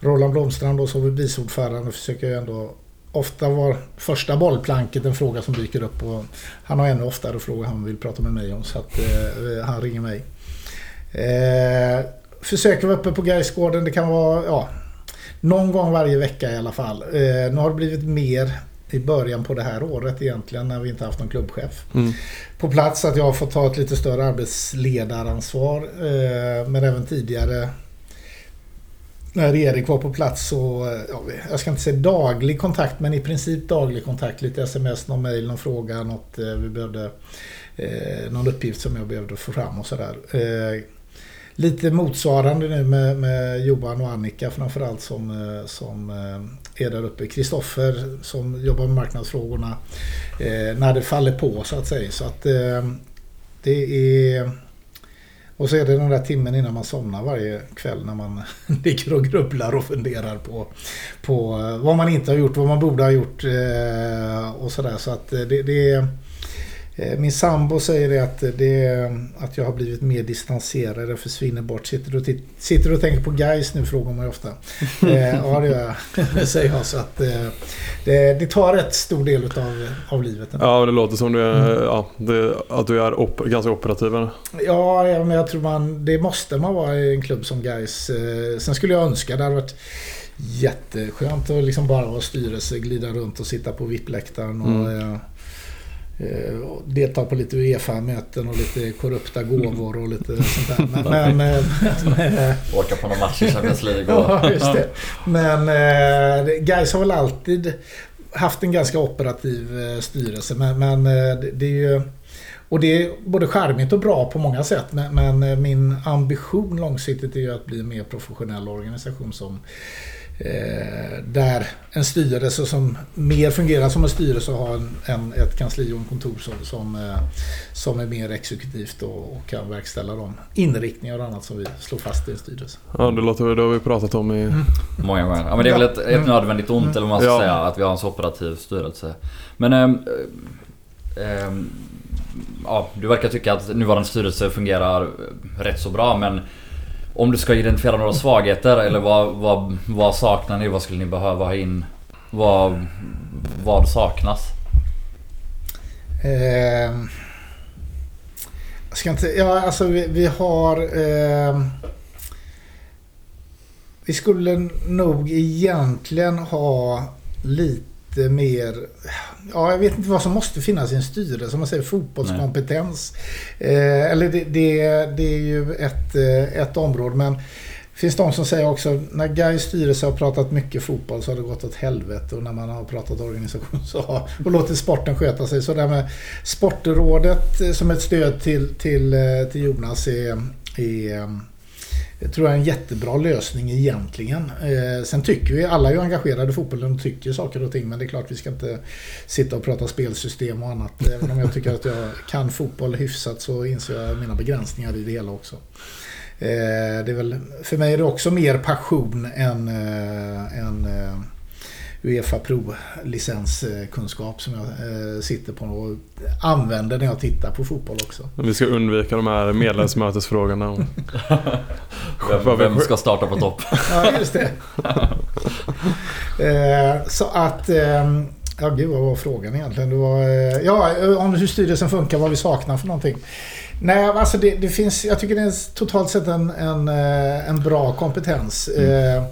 Roland Blomstrand då som vice ordförande försöker jag ändå ofta var första bollplanket en fråga som dyker upp och han har ännu oftare frågor han vill prata med mig om så att eh, han ringer mig. Eh, försöker vara uppe på Gaisgården. Det kan vara ja, någon gång varje vecka i alla fall. Eh, nu har det blivit mer i början på det här året egentligen när vi inte haft någon klubbchef mm. på plats. Att jag har fått ta ett lite större arbetsledaransvar. Eh, men även tidigare när Erik var på plats så, eh, ja, jag ska inte säga daglig kontakt, men i princip daglig kontakt. Lite sms, någon mail, någon fråga, något eh, vi behövde, eh, någon uppgift som jag behövde få fram och sådär. Eh, lite motsvarande nu med, med Johan och Annika framförallt som, eh, som eh, är där uppe. Kristoffer som jobbar med marknadsfrågorna eh, när det faller på så att säga. Så att det är och så är det den där timmen innan man somnar varje kväll när man ligger och grubblar och funderar på, på eh, vad man inte har gjort, vad man borde ha gjort eh, och sådär. Så att eh, det, det är min sambo säger det att, det att jag har blivit mer distanserad och försvinner bort. Sitter du, och, sitter du och tänker på guys nu frågar man ju ofta. Eh, ja det gör jag, säger jag. Så att, eh, det, det, tar rätt stor del av, av livet. Ja det låter som du är, mm. ja, det, att du är op, ganska operativ. Ja, men jag tror man, det måste man vara i en klubb som guys. Sen skulle jag önska, det hade varit jätteskönt att liksom bara vara styrelse, glida runt och sitta på VIP-läktaren. Och, mm. Eh, och delta på lite Uefa-möten och lite korrupta gåvor och lite sånt där. Men, men, eh, men, Åka på någon match i Champions League och... Ja, just det. Men eh, Gais har väl alltid haft en ganska operativ eh, styrelse. Men, men eh, det, är ju... Och det är både charmigt och bra på många sätt. Men, men eh, min ambition långsiktigt är ju att bli en mer professionell organisation som Eh, där en styrelse som mer fungerar som en styrelse och har en, en, ett kansli och en kontor som, som, eh, som är mer exekutivt och, och, kan verkställa de inriktningar och annat som vi slår fast i en styrelse. Ja, det låter det har vi pratat om i... Mm. Många gånger. Ja, men det är väl ett, ett mm. nödvändigt ont mm. eller vad man ska ja. säga att vi har en så operativ styrelse. Men... Ähm, ähm, ja, du verkar tycka att nuvarande styrelse fungerar rätt så bra men om du ska identifiera några svagheter eller vad, vad, vad saknar ni? Vad skulle ni behöva ha in? Vad, vad saknas? Eh, jag ska inte... Ja, alltså vi, vi har... Eh, vi skulle nog egentligen ha lite mer ja, jag vet inte vad som måste finnas i en styrelse. Som man säger fotbollskompetens. Eh, eller det, det, det, är ju ett, eh, ett område. Men det finns de som säger också när Gais styrelse har pratat mycket fotboll så har det gått åt helvete. Och när man har pratat organisation så har, och låtit sporten sköta sig. Så det här med Sportrådet eh, som ett stöd till, till, eh, till Jonas är, är det tror jag är en jättebra lösning egentligen. Eh, sen tycker vi, alla är ju engagerade i fotbollen och tycker saker och ting men det är klart vi ska inte sitta och prata spelsystem och annat. Även om jag tycker att jag kan fotboll hyfsat så inser jag mina begränsningar i det hela också. Eh, det är väl, för mig är det också mer passion än, eh, än eh, Uefa Pro-licenskunskap som jag eh, sitter på och använder när jag tittar på fotboll också. Vi ska undvika de här medlemsmötesfrågorna. vem, vem ska starta på topp? ja, just det. eh, så att... Eh, ja, gud vad var frågan egentligen? Det var, eh, ja, om hur styrelsen funkar, vad vi saknar för någonting. Nej, alltså det, det finns... Jag tycker det är totalt sett en, en, en bra kompetens. Mm.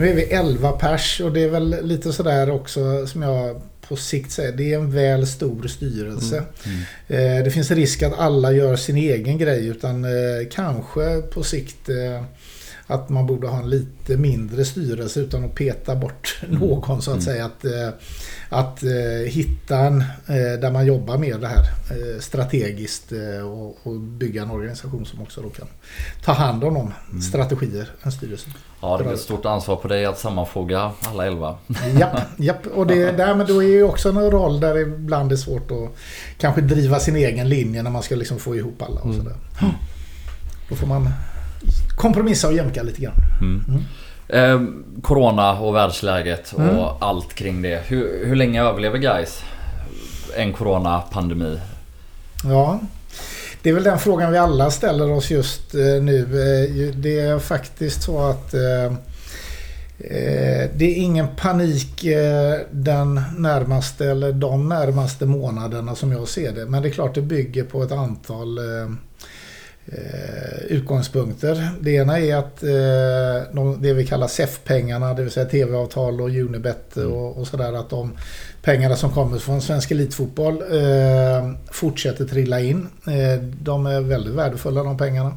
Nu är vi 11 pers och det är väl lite sådär också som jag på sikt säger. Det är en väl stor styrelse. Mm. Mm. Eh, det finns risk att alla gör sin egen grej utan eh, kanske på sikt eh, att man borde ha en lite mindre styrelse utan att peta bort mm. någon så att mm. säga. Att, att uh, hitta en uh, där man jobbar med det här strategiskt och, och, bygga en organisation som också då kan ta hand om de mm. strategier, en styrelse. Ja, det är ett stort ansvar på dig att sammanfoga alla elva. Japp, japp. och det, där, men då är ju också en roll där det ibland är svårt att kanske driva sin egen linje när man ska liksom få ihop alla och mm. sådär. Då får man kompromissa och jämka lite grann. Mm. Mm. Eh, corona och världsläget och mm. allt kring det. Hur, hur länge överlever guys en coronapandemi? Ja, det är väl den frågan vi alla ställer oss just eh, nu. Eh, det är faktiskt så att eh, det är ingen panik den närmaste eller de närmaste månaderna som jag ser det. Men det är klart det bygger på ett antal eh, utgångspunkter. Det ena är att eh, de, det vi kallar SEF-pengarna, det vill säga TV-avtal och Unibet mm. och, och sådär, att de pengarna som kommer från svensk elitfotboll eh, fortsätter trilla in. Eh, de är väldigt värdefulla de pengarna.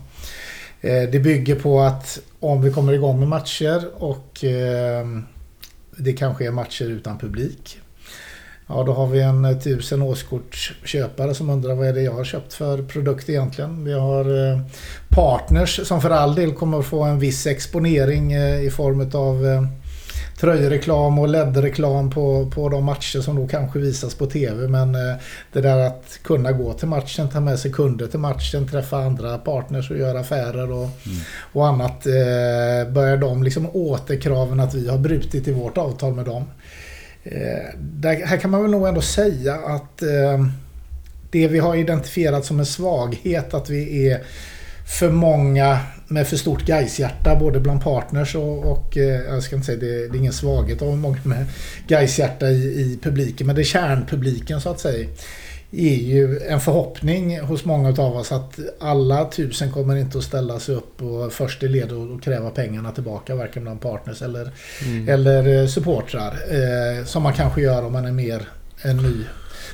Eh, det bygger på att om vi kommer igång med matcher och det kanske är matcher utan publik Ja, då har vi en eh, tusen årskortsköpare som undrar vad är det jag har köpt för produkt egentligen. Vi har eh, partners som för all del kommer att få en viss exponering eh, i form av tröjreklam och LED-reklam på, på de matcher som då kanske visas på TV. Men det där att kunna gå till matchen, ta med sig kunder till matchen, träffa andra partners och göra affärer och, mm. och annat. Börjar de liksom återkraven att vi har brutit i vårt avtal med dem. Eh, där, här kan man väl nog ändå säga att eh, det vi har identifierat som en svaghet att vi är för många med för stort Gaishjärta både bland partners och, och eh, jag ska inte säga det, det är ingen svaghet av många med Gaishjärta i, i publiken men det är kärnpubliken så att säga är ju en förhoppning hos många av oss att alla tusen kommer inte att ställa sig upp och först i led och kräva pengarna tillbaka varken bland partners eller, mm. eller eh, supportrar. Eh, som man kanske gör om man är mer en ny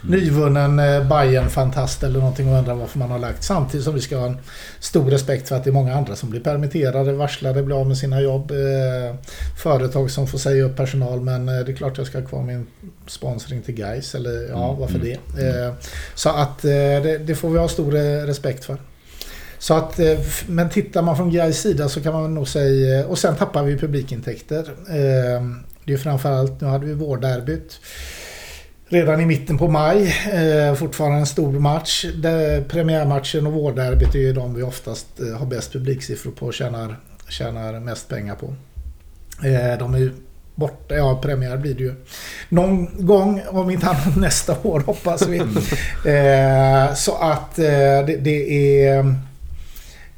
nyvunnen eh, bayern fantast eller någonting och undrar varför man har lagt. Samtidigt som vi ska ha en stor respekt för att det är många andra som blir permitterade, varslade, blir av med sina jobb. Eh, företag som får säga upp personal men eh, det är klart jag ska ha kvar min sponsring till guys eller ja, Mm, varför mm, det? Så att det, får vi ha stor respekt för. Så att, men tittar man från Gais sida så kan man nog säga, och sen tappar vi publikintäkter. Det är ju framförallt, nu hade vi vårderbyt redan i mitten på maj. Eh, Fortfarande en stor match. Där premiärmatchen och vårderbyt är ju de vi oftast eh, har bäst publiksiffror på och tjänar, tjänar mest pengar på. Eh, De är ju borta, ja premiär blir det ju någon gång, om inte annat nästa år hoppas vi. Eh, Så att eh, det, det är...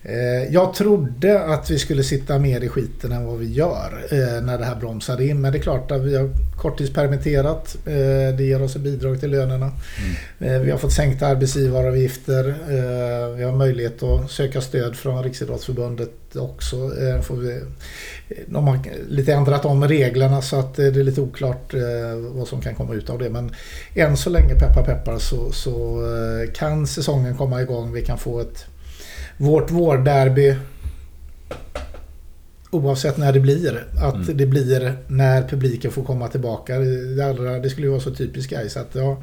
Eh, Jag trodde att vi skulle sitta mer i skiten än vad vi gör eh, när det här bromsade in. Men det är klart att vi har korttidspermitterat. Eh, det ger oss ett bidrag till lönerna. Eh, vi har fått sänkta arbetsgivaravgifter. Vi har möjlighet att söka stöd från Riksidrottsförbundet också. Får vi, de har lite ändrat om reglerna så att det är lite oklart vad som kan komma ut av det. Men än så länge, peppar peppar, så, så kan säsongen komma igång. Vi kan få ett vårt vårderby oavsett när det blir. Att Mm. det blir när publiken får komma tillbaka. Det, allra, det skulle ju vara så typiskt Gais att ja,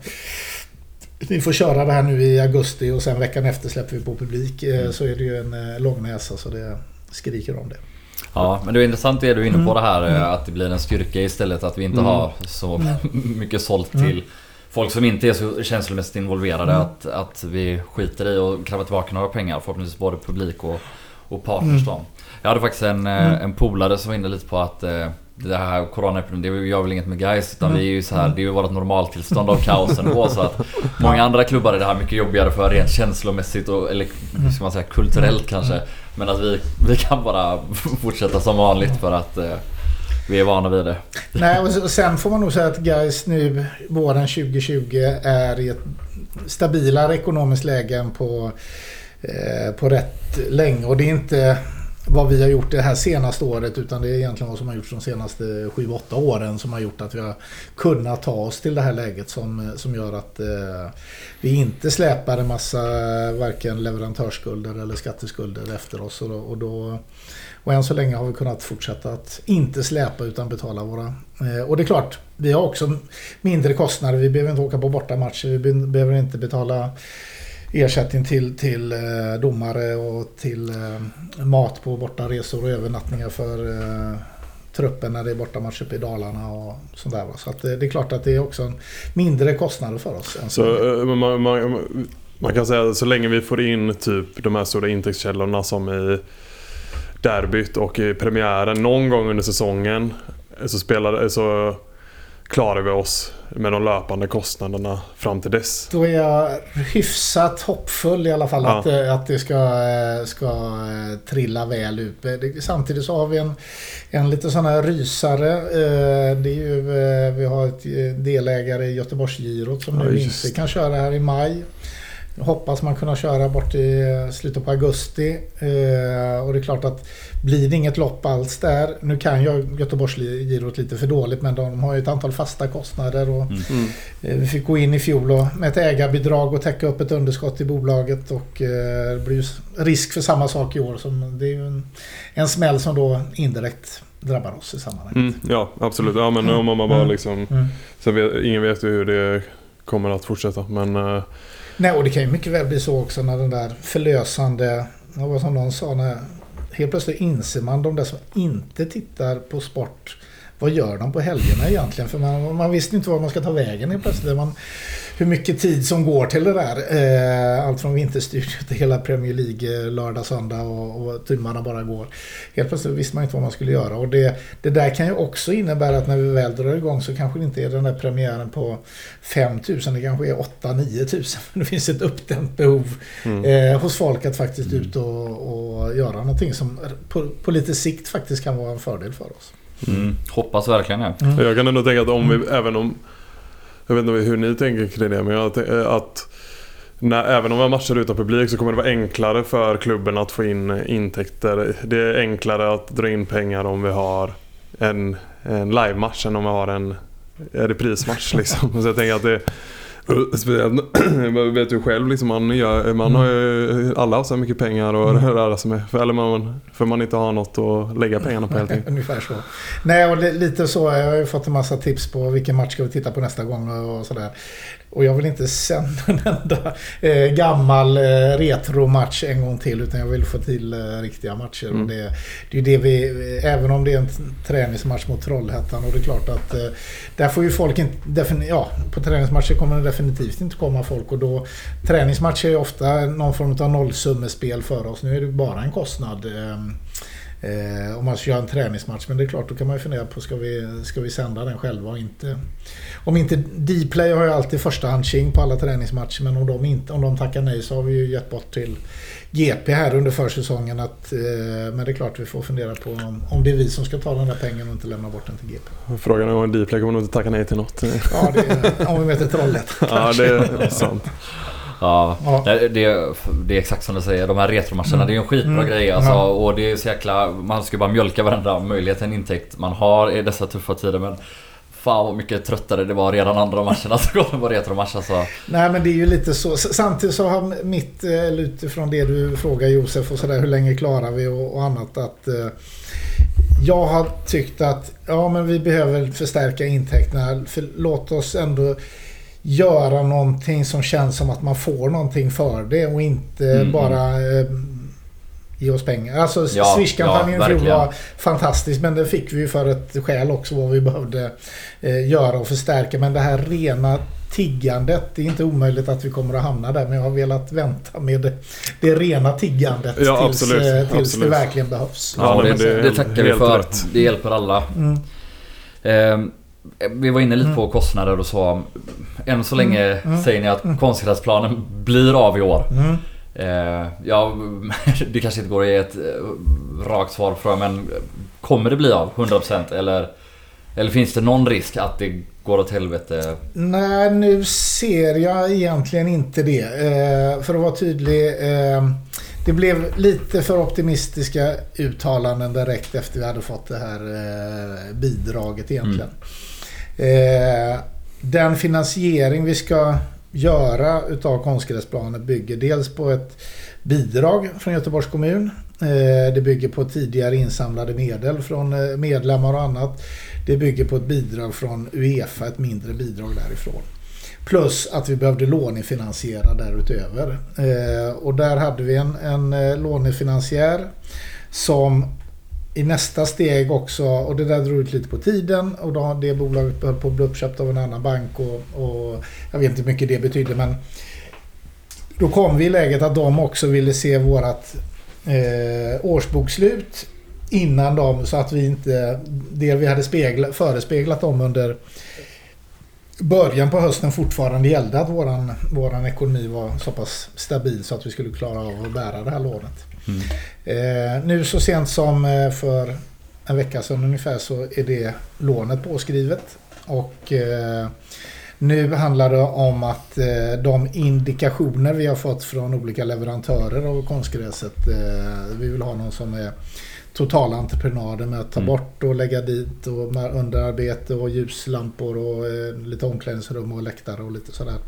vi får köra det här nu i augusti och sen veckan efter släpper vi på publik. Eh, Mm. Så är det ju en eh, lång näsa så det skriker om det. Ja, men det är intressant det du är inne på Mm. det här eh, Mm. att det blir en styrka istället att vi inte Mm. har så mycket sålt Mm. till folk som inte är så känslomässigt involverade. Mm. Att, att vi skiter i och kräva tillbaka några pengar. Förhoppningsvis både publik och, och partners Mm. Jag hade faktiskt en, eh, Mm. en polare som var inne lite på att eh, det här coronaepidemin, det gör väl inget med guys utan Mm. vi är ju så här, Mm. det är ju vårt normaltillstånd av kaosen då, så att Många andra klubbar är det här mycket jobbigare för rent känslomässigt och, eller hur ska man säga, kulturellt kanske. Men att vi, vi kan bara fortsätta som vanligt för att eh, vi är vana vid det. Nej, och sen får man nog säga att Gais nu våren 2020 är i ett stabilare ekonomiskt läge än på, eh, på rätt länge. Och det är inte vad vi har gjort det här senaste året utan det är egentligen vad som har gjorts de senaste 7-8 åren som har gjort att vi har kunnat ta oss till det här läget som, som gör att eh, vi inte släpar en massa eh, varken leverantörsskulder eller skatteskulder efter oss. Och då, och då och än så länge har vi kunnat fortsätta att inte släpa utan betala våra... Eh, och det är klart, vi har också mindre kostnader. Vi behöver inte åka på bortamatcher. Vi be- behöver inte betala ersättning till, till eh, domare och till eh, mat på bortaresor och övernattningar för truppen när det är bortamatch uppe i Dalarna och sånt där. Så eh, det är klart att det är också en mindre kostnader för oss. så man, man, man kan säga att så länge vi får in typ de här stora intäktskällorna som i derbyt och i premiären någon gång under säsongen så, spelar, så klarar vi oss med de löpande kostnaderna fram till dess. Då är jag hyfsat hoppfull i alla fall Ja. att, eh, att det ska, eh, ska eh, trilla väl ut. Eh, Samtidigt så har vi en, en lite sån här rysare. eh, Det är ju, eh, vi har ett eh, delägare i Göteborgsgirot som Ja, nu inte kan köra här i maj. Hoppas man kunna köra bort i eh, slutet på augusti. Eh, Och det är klart att blir det inget lopp alls där. Nu kan jag Göteborgsgirot lite för dåligt men de har ju ett antal fasta kostnader. Och Mm. Eh, Vi fick gå in i fjol och med ett ägarbidrag och täcka upp ett underskott i bolaget och eh, det blir ju risk för samma sak i år. Som, det är ju en, en smäll som då indirekt drabbar oss i sammanhanget. Mm, ja, absolut. Ja, men om man bara Mm. liksom... Mm. Ingen vet ju hur det kommer att fortsätta. Men eh, Nej, och det kan ju mycket väl bli så också när den där förlösande, vad som någon sa, när helt plötsligt inser man de där som inte tittar på sport vad gör de på helgerna egentligen? För man, man visste inte var man ska ta vägen helt plötsligt. Man, hur mycket tid som går till det där. Eh, allt från vinterstudion till hela Premier League eh, lördag, söndag och, och timmarna bara går. Helt plötsligt visste man inte vad man skulle göra. Och det, det där kan ju också innebära att när vi väl drar igång så kanske det inte är den där premiären på 5000, det kanske är 8-9 tusen. Det finns ett uppdämt behov mm. eh, hos folk att faktiskt ut och, och göra någonting som på, på lite sikt faktiskt kan vara en fördel för oss. Mm. Hoppas verkligen det. Mm. Jag kan ändå tänka att om vi, även om... Jag vet inte hur ni tänker kring det, men jag tänker att när, även om vi har matcher utan publik så kommer det vara enklare för klubben att få in intäkter. Det är enklare att dra in pengar om vi har en, en livematch än om vi har en reprismatch. Liksom. Så jag tänker att det, jag vet du själv, liksom, man, gör, man har ju, alla har så här mycket pengar att röra sig med. För, eller man, för man inte har något att lägga pengarna på helt enkelt. Ungefär så. Nej, och lite så. Jag har ju fått en massa tips på vilken match ska vi titta på nästa gång och sådär. Och jag vill inte sända en enda eh, gammal eh, retromatch en gång till utan jag vill få till eh, riktiga matcher. Mm. Och det, det är det vi, även om det är en träningsmatch mot Trollhättan och det är klart att eh, där får ju folk inte, ja på träningsmatcher kommer det definitivt inte komma folk och då träningsmatcher är ofta någon form av nollsummespel för oss. Nu är det bara en kostnad. Eh, om man ska göra en träningsmatch. Men det är klart, då kan man ju fundera på ska vi, ska vi sända den själva och inte... Om inte Dplay har ju alltid första tjing på alla träningsmatcher. Men om de, inte, om de tackar nej så har vi ju gett bort till GP här under försäsongen. Att, eh, men det är klart vi får fundera på om, om det är vi som ska ta den där pengen och inte lämna bort den till GP. Frågan är om Dplay kommer nog inte tacka nej till något. ja, det är, om vi möter Trollhättan Ja, det är sant. Ja. Det, det, det, är exakt som du säger. De här retromatcherna, mm. det är en skitbra mm. grej alltså. Ja. Och det är så jäkla... Man ska bara mjölka varenda möjlighet, en intäkt man har i dessa tuffa tider. Men Fan vad mycket tröttare det var redan andra matcherna som kom på retromatch alltså. Nej men det är ju lite så. Samtidigt så har mitt, eller utifrån det du frågar Josef och sådär hur länge klarar vi och, och annat att eh, jag har tyckt att ja men vi behöver förstärka intäkterna. För låt oss ändå göra någonting som känns som att man får någonting för det och inte mm. bara eh, ge oss pengar. Alltså ja, Swish-kampanjen ja, var fantastisk men det fick vi ju för ett skäl också vad vi behövde eh, göra och förstärka. Men det här rena tiggandet, det är inte omöjligt att vi kommer att hamna där men jag har velat vänta med det, det rena tiggandet ja, tills, absolut, eh, tills absolut. det verkligen behövs. Ja, det, det, det tackar vi för. Rätt. Det hjälper alla. Mm. Eh, vi var inne lite på mm. kostnader och så. Än så länge mm. mm. säger ni att konstgräsplanen blir av i år. Eh, ja, det kanske inte går att ge ett eh, rakt svar för men kommer det bli av 100% eller, eller finns det någon risk att det går åt helvete? Nej, nu ser jag egentligen inte det. Eh, för att vara tydlig. Eh, det blev lite för optimistiska uttalanden direkt efter vi hade fått det här eh, bidraget egentligen. Mm. Eh, den finansiering vi ska göra utav konstgräsplaner bygger dels på ett bidrag från Göteborgs kommun. Eh, det bygger på tidigare insamlade medel från eh, medlemmar och annat. Det bygger på ett bidrag från Uefa, ett mindre bidrag därifrån. Plus att vi behövde lånefinansiera därutöver. Eh, och där hade vi en, en eh, lånefinansiär som i nästa steg också, och det där drog ut lite på tiden och då, det bolaget höll på att bli uppköpt av en annan bank och, och jag vet inte hur mycket det betydde men då kom vi i läget att de också ville se vårat eh, årsbokslut innan dem så att vi inte, det vi hade spegla, förespeglat dem under början på hösten fortfarande gällde att våran, våran ekonomi var så pass stabil så att vi skulle klara av att bära det här lånet. Mm. Eh, nu så sent som eh, för en vecka sedan ungefär så är det lånet påskrivet. Och eh, nu handlar det om att eh, de indikationer vi har fått från olika leverantörer av konstgräset. Eh, vi vill ha någon som är totalentreprenader med att ta mm. bort och lägga dit och underarbete och ljuslampor och eh, lite omklädningsrum och läktare och lite sådär.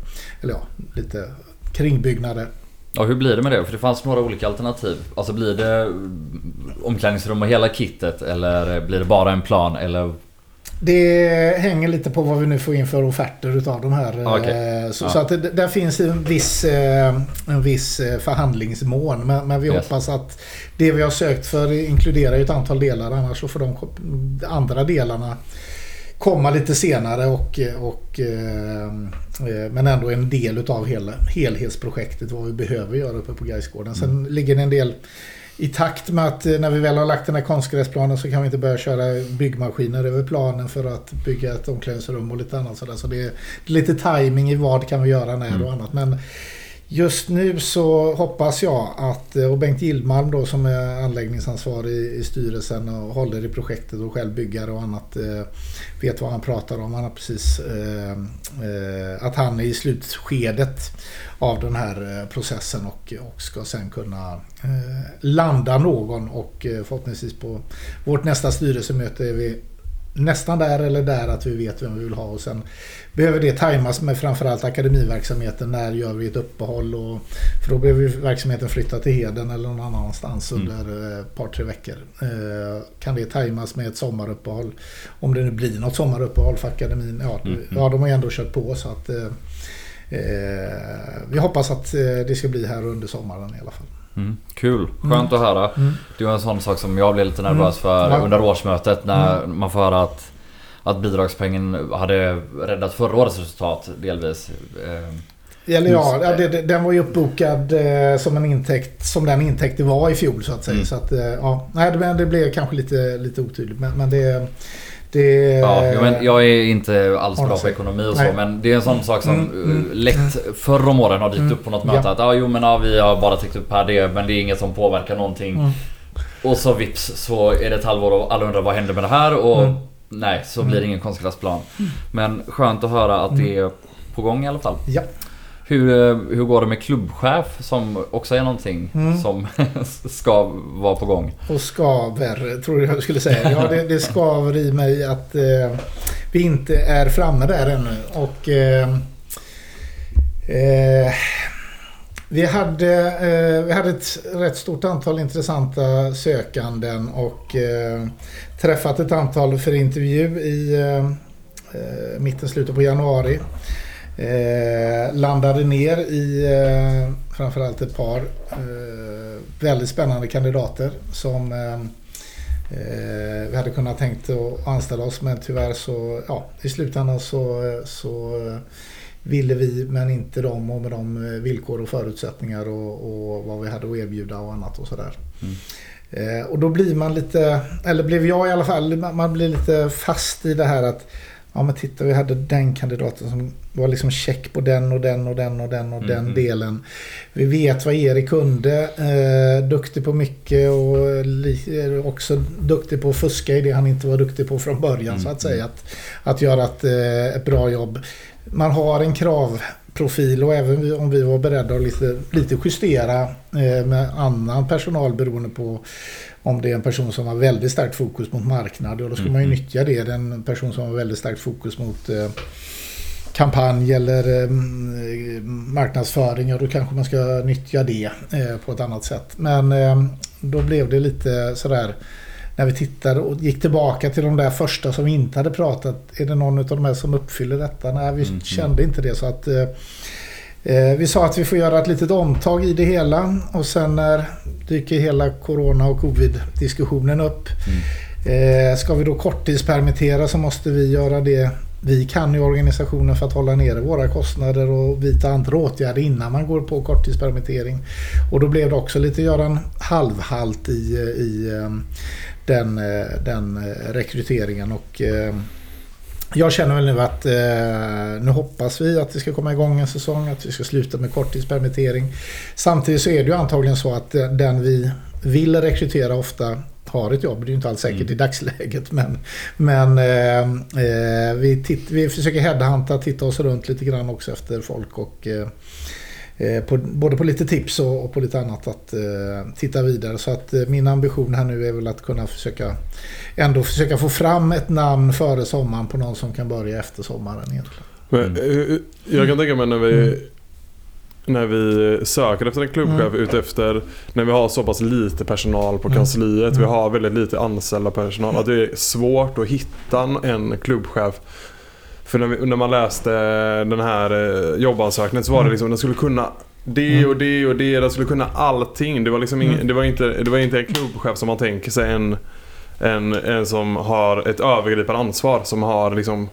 Eller ja, lite kringbyggnader. Ja, hur blir det med det? För det fanns några olika alternativ. Alltså blir det omklädningsrum och hela kittet eller blir det bara en plan eller? Det hänger lite på vad vi nu får in för offerter utav de här. Okay. Så, ja. så, att det, där finns en viss, eh, en viss eh, förhandlingsmån. Men, men vi yes. hoppas att det vi har sökt för inkluderar ett antal delar. Annars så får de andra delarna komma lite senare och, och eh, men ändå en del utav hela, helhetsprojektet vad vi behöver göra uppe på Gaisgården. Sen mm. ligger det en del i takt med att eh, när vi väl har lagt den här konstgräsplanen så kan vi inte börja köra byggmaskiner över planen för att bygga ett omklädningsrum och lite annat sådär. Så det är lite timing i vad kan vi göra när mm. och annat. Men Just nu så hoppas jag att, eh, och Bengt Gillmalm då som är anläggningsansvarig i styrelsen och håller i projektet och själv byggare och annat eh, vet vad han pratar om. Han har precis eh, att han är i slutskedet av den här processen och, och ska sen kunna landa någon och förhoppningsvis på vårt nästa styrelsemöte är vi nästan där eller där att vi vet vem vi vill ha. Och sen behöver det tajmas med framförallt akademiverksamheten. När gör vi ett uppehåll? Och, för då behöver verksamheten flytta till Heden eller någon annanstans mm. under ett par, tre veckor. Eh, kan det tajmas med ett sommaruppehåll? Om det nu blir något sommaruppehåll för akademin. Ja, mm. ja de har ju ändå kört på så att eh, eh, vi hoppas att eh, det ska bli här under sommaren i alla fall. Mm. Kul, skönt mm. att höra. Mm. Det var en sån sak som jag blev lite nervös för mm. under årsmötet när mm. man får höra att att bidragspengen hade räddat förra årets resultat delvis. Eh, Eller ja, det, det, den var ju uppbokad eh, som en intäkt som den intäkt det var i fjol så att säga. Mm. Så att, eh, ja, nej, det, det blev kanske lite, lite otydligt. Men, men det, det... Ja, men jag är inte alls bra på ekonomi och så nej. men det är en sån sak som mm, mm, lätt förr om åren har dykt mm, upp på något möte. Ja. Att ah, jo men ja, vi har bara täckt upp här det men det är inget som påverkar någonting. Mm. Och så vips så är det ett halvår och alla undrar vad händer med det här och mm. Nej, så blir det ingen konstgräsplan. Men skönt att höra att det är på gång i alla fall. Ja. Hur, eh, hur går det med klubbchef som också är någonting mm. som ska vara på gång? Och skaver, tror jag skulle säga. Ja, det, det skaver i mig att eh, vi inte är framme där ännu. Och eh, eh, vi hade, eh, vi hade ett rätt stort antal intressanta sökanden och eh, träffat ett antal för intervju i mitten, slutet på januari. Eh, landade ner i eh, framförallt ett par eh, väldigt spännande kandidater som vi hade kunnat tänkt att anställa oss men tyvärr så ja, i slutändan så, så ville vi men inte de och med de eh, villkor och förutsättningar och, och vad vi hade att erbjuda och annat och sådär. Mm. Eh, och då blir man lite, eller blev jag i alla fall, man blir lite fast i det här att Ja men titta vi hade den kandidaten som var liksom check på den och den och den och den och mm. den delen. Vi vet vad Erik kunde. Eh, duktig på mycket och li, också duktig på att fuska i det han inte var duktig på från början mm. så att säga. Att, att göra ett, eh, ett bra jobb man har en kravprofil och även om vi var beredda att lite, lite justera eh, med annan personal beroende på om det är en person som har väldigt starkt fokus mot marknad. Och då ska mm. man ju mm. nyttja det. Det är en person som har väldigt starkt fokus mot eh, kampanj eller eh, marknadsföring. Och då kanske man ska nyttja det eh, på ett annat sätt. Men eh, då blev det lite sådär när vi tittade och gick tillbaka till de där första som inte hade pratat. Är det någon av de här som uppfyller detta? Nej, vi mm. kände inte det. så att eh, Vi sa att vi får göra ett litet omtag i det hela och sen när dyker hela Corona och Covid-diskussionen upp. Mm. Eh, ska vi då korttidspermittera så måste vi göra det vi kan i organisationen för att hålla nere våra kostnader och vidta andra åtgärder innan man går på korttidspermittering. Och då blev det också lite göra en halvhalt i, i eh, den, eh, den eh, rekryteringen. Och, eh, jag känner väl nu att nu hoppas vi att det ska komma igång en säsong, att vi ska sluta med korttidspermittering. Samtidigt så är det ju antagligen så att den vi vill rekrytera ofta har ett jobb. Det är ju inte alls säkert mm. i dagsläget. Men, men eh, vi, titt, vi försöker headhunta, titta oss runt lite grann också efter folk. och eh, Eh, på, både på lite tips och, och på lite annat att eh, titta vidare. Så att eh, min ambition här nu är väl att kunna försöka ändå försöka få fram ett namn före sommaren på någon som kan börja efter sommaren egentligen. Men, eh, jag kan tänka mig när vi mm. När vi söker efter en klubbchef mm. utefter när vi har så pass lite personal på mm. kansliet. Mm. Vi har väldigt lite anställda personal. Att det är svårt att hitta en klubbchef för när, vi, när man läste den här eh, jobbansökningen så var det mm. liksom, den skulle kunna det mm. och det och det, den skulle kunna allting. Det var liksom ing, mm. det var inte, det var inte en klubbchef som man tänker sig en, en, en som har ett övergripande ansvar. Som har liksom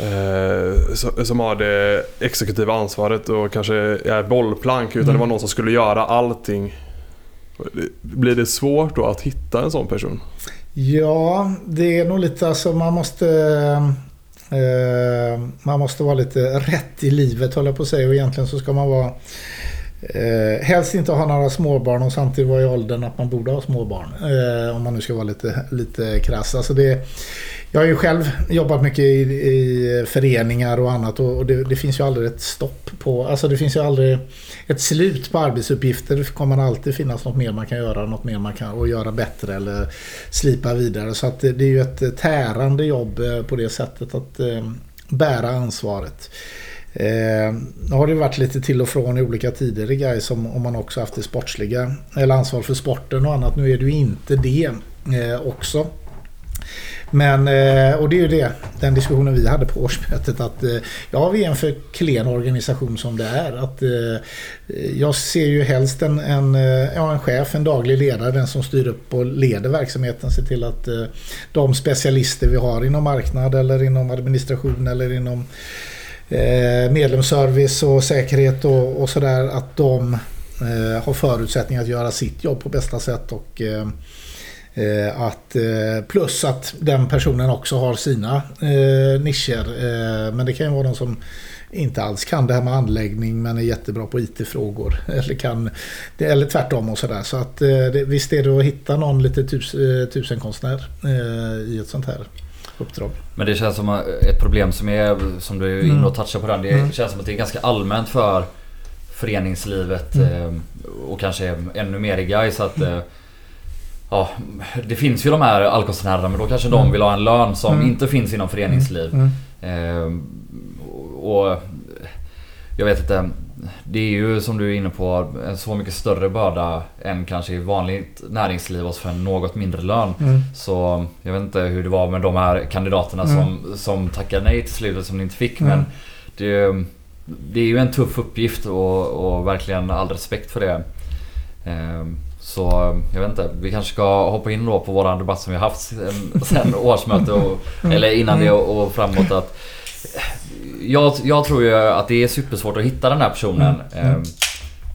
eh, som har det exekutiva ansvaret och kanske är bollplank. Utan mm. det var någon som skulle göra allting. Blir det svårt då att hitta en sån person? Ja, det är nog lite alltså man måste Eh, man måste vara lite rätt i livet håller jag på att säga och egentligen så ska man vara Eh, helst inte ha några småbarn och samtidigt vara i åldern att man borde ha småbarn. Eh, om man nu ska vara lite, lite krass. Alltså det, jag har ju själv jobbat mycket i, i föreningar och annat och, det, det, finns ju aldrig ett stopp på, alltså det finns ju aldrig ett slut på arbetsuppgifter. Det kommer alltid finnas något mer man kan göra, något mer man kan och göra bättre eller slipa vidare. Så att det, det är ju ett tärande jobb eh, på det sättet att eh, bära ansvaret. Eh, nu har det varit lite till och från i olika tider i Gais om, om man också haft det sportsliga eller ansvar för sporten och annat. Nu är det ju inte det eh, också. Men, eh, och det är ju det, den diskussionen vi hade på årsmötet att eh, ja, vi är en för klen organisation som det är. Att, eh, jag ser ju helst en, en, ja, en chef, en daglig ledare, den som styr upp och leder verksamheten, ser till att de specialister vi har inom marknad eller inom administration eller inom medlemsservice och säkerhet och, och sådär, att de har förutsättningar att göra sitt jobb på bästa sätt och Eh, att, eh, plus att den personen också har sina eh, nischer. Eh, men det kan ju vara de som inte alls kan det här med anläggning men är jättebra på IT-frågor. Eller, kan, eller tvärtom och sådär. Så att eh, det, visst är det att hitta någon lite tus, eh, tusenkonstnär i ett sånt här uppdrag. Men det känns som ett problem som är, som du är inne och mm. touchar på den. Det mm. känns som att det är ganska allmänt för föreningslivet mm. och kanske ännu mer i Gais att mm Ja, det finns ju de här allkonstnärerna men då kanske mm. de vill ha en lön som mm. inte finns inom föreningsliv. Mm. Eh, och jag vet inte. Det är ju som du är inne på en så mycket större börda än kanske i vanligt näringsliv och för en något mindre lön. Mm. Så jag vet inte hur det var med de här kandidaterna mm. som, som tackade nej till slutet som ni inte fick. Men det, det är ju en tuff uppgift och, och verkligen all respekt för det. Eh, så jag vet inte, vi kanske ska hoppa in då på våran debatt som vi haft sen, årsmöte och, mm. eller innan det och, och framåt att jag, jag, tror ju att det är supersvårt att hitta den här personen. Mm. Eh,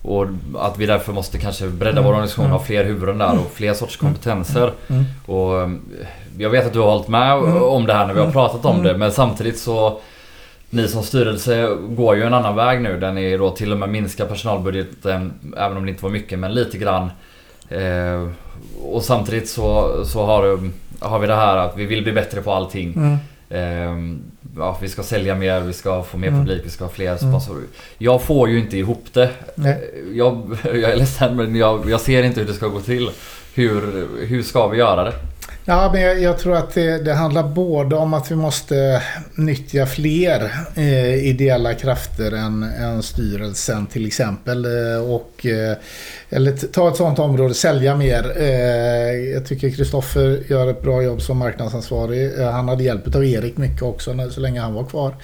och att vi därför måste kanske bredda mm. vår organisation och ha fler huvuden där och fler sorts mm. kompetenser. Mm. Och ehm, jag vet att du har hållit med om det här när vi har pratat om det men samtidigt så ni som styrelse går ju en annan väg nu där ni då till och med minskar personalbudgeten även om det inte var mycket men lite grann. Eh, och samtidigt så, så har, har vi det här att vi vill bli bättre på allting. Mm. Eh, ja, vi ska sälja mer, vi ska få mer mm. publik, vi ska ha fler sponsorer. Mm. Jag får ju inte ihop det. Jag, jag är ledsen men jag, jag ser inte hur det ska gå till. Hur, hur ska vi göra det? Ja, men jag, jag tror att det, det, handlar både om att vi måste nyttja fler eh, ideella krafter än, än styrelsen till exempel. Eh, och, eh, eller ta ett sådant område, sälja mer. Eh, jag tycker Kristoffer gör ett bra jobb som marknadsansvarig. Eh, han hade hjälp av Erik mycket också när, så länge han var kvar.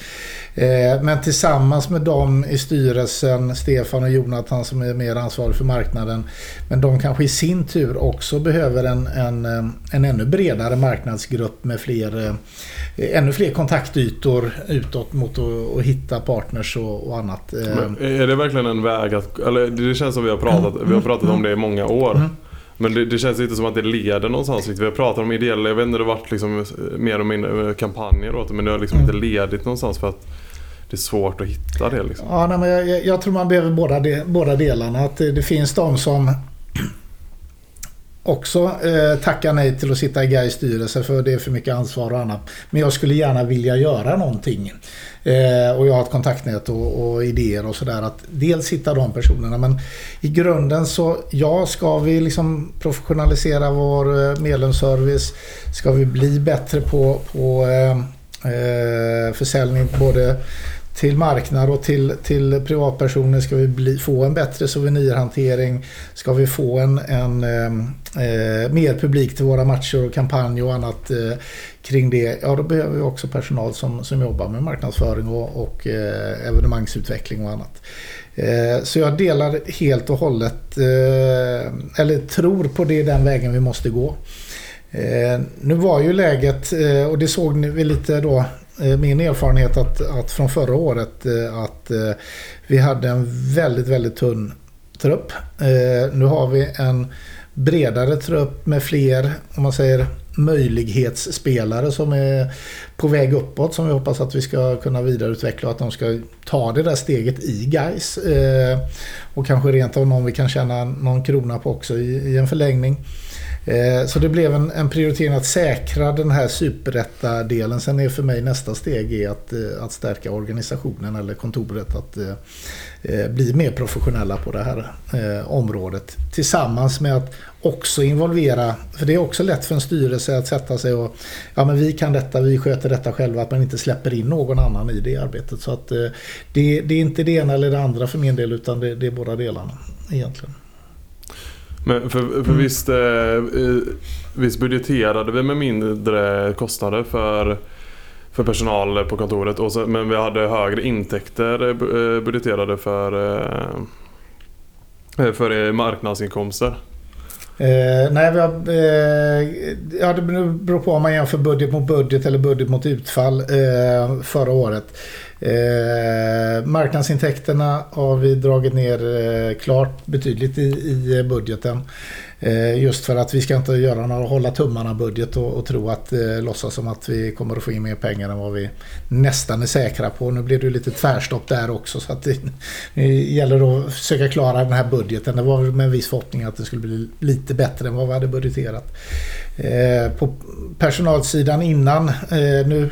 Eh, men tillsammans med dem i styrelsen, Stefan och Jonathan som är mer ansvarig för marknaden. Men de kanske i sin tur också behöver en, en, eh, en ännu bredare marknadsgrupp med fler, eh, ännu fler kontaktytor utåt mot att, hitta partners och, och annat. Eh, men är det verkligen en väg att... Eller det känns som vi har pratat, mm, vi har pratat om det i många år. Mm. Men det, det, känns inte som att det leder någonstans. Vi har pratat om ideella, jag vet inte, det har varit liksom mer och mindre kampanjer åt det men det har liksom mm. inte ledit någonstans för att det är svårt att hitta det. Liksom. Ja, nej, men jag, jag, tror man behöver båda, de, båda delarna. Att det, det finns de som också eh, tacka nej till att sitta i Gais styrelse för det är för mycket ansvar och annat. Men jag skulle gärna vilja göra någonting. Eh, och jag har ett kontaktnät och, och idéer och sådär. Att dels hitta de personerna men i grunden så ja, ska vi liksom professionalisera vår eh, medlemsservice? Ska vi bli bättre på, på eh, eh försäljning både till marknad och till, till privatpersoner ska vi bli, få en bättre souvenirhantering. Ska vi få en, en eh, eh mer publik till våra matcher och kampanjer och annat eh, kring det. Ja, då behöver vi också personal som, som jobbar med marknadsföring och, och eh, evenemangsutveckling och annat. Eh, så jag delar helt och hållet, eh, eller tror på det den vägen vi måste gå. Eh, nu var ju läget, eh, och det såg vi lite då Eh, min erfarenhet att, att från förra året eh, att eh, vi hade en väldigt, väldigt tunn trupp. Nu har vi en bredare trupp med fler, om man säger möjlighetsspelare som är på väg uppåt som vi hoppas att vi ska kunna vidareutveckla och att de ska ta det där steget i guys eh, Och kanske rent av någon vi kan tjäna någon krona på också i, i en förlängning. Eh, så det blev en, en, prioritering att säkra den här superrätta-delen. Sen är för mig nästa steg är att, eh, att stärka organisationen eller kontoret. Att eh, eh bli mer professionella på det här eh, området. Tillsammans med att också involvera, för det är också lätt för en styrelse att sätta sig och ja men vi kan detta, vi sköter detta själva, att man inte släpper in någon annan i det arbetet. Så att eh, det, det är inte det ena eller det andra för min del utan det, det är båda delarna egentligen. Men för, för mm. visst, eh, eh, visst budgeterade vi med mindre kostnader för, för personal på kontoret. Och så, men vi hade högre intäkter eh, budgeterade för, eh, för marknadsinkomster. Eh, nej, vi har, eh, ja, det beror på om man jämför budget mot budget eller budget mot utfall eh, förra året. Eh, marknadsintäkterna har vi dragit ner eh, klart betydligt i, i eh, budgeten. Eh, just för att vi ska inte göra några hålla tummarna budget och, och tro att eh, låtsas som att vi kommer att få in mer pengar än vad vi nästan är säkra på. Nu blir det lite tvärstopp där också så att det, det gäller att försöka klara den här budgeten. Det var med en viss förhoppning att det skulle bli lite bättre än vad vi hade budgeterat. Eh, på personalsidan innan, eh, nu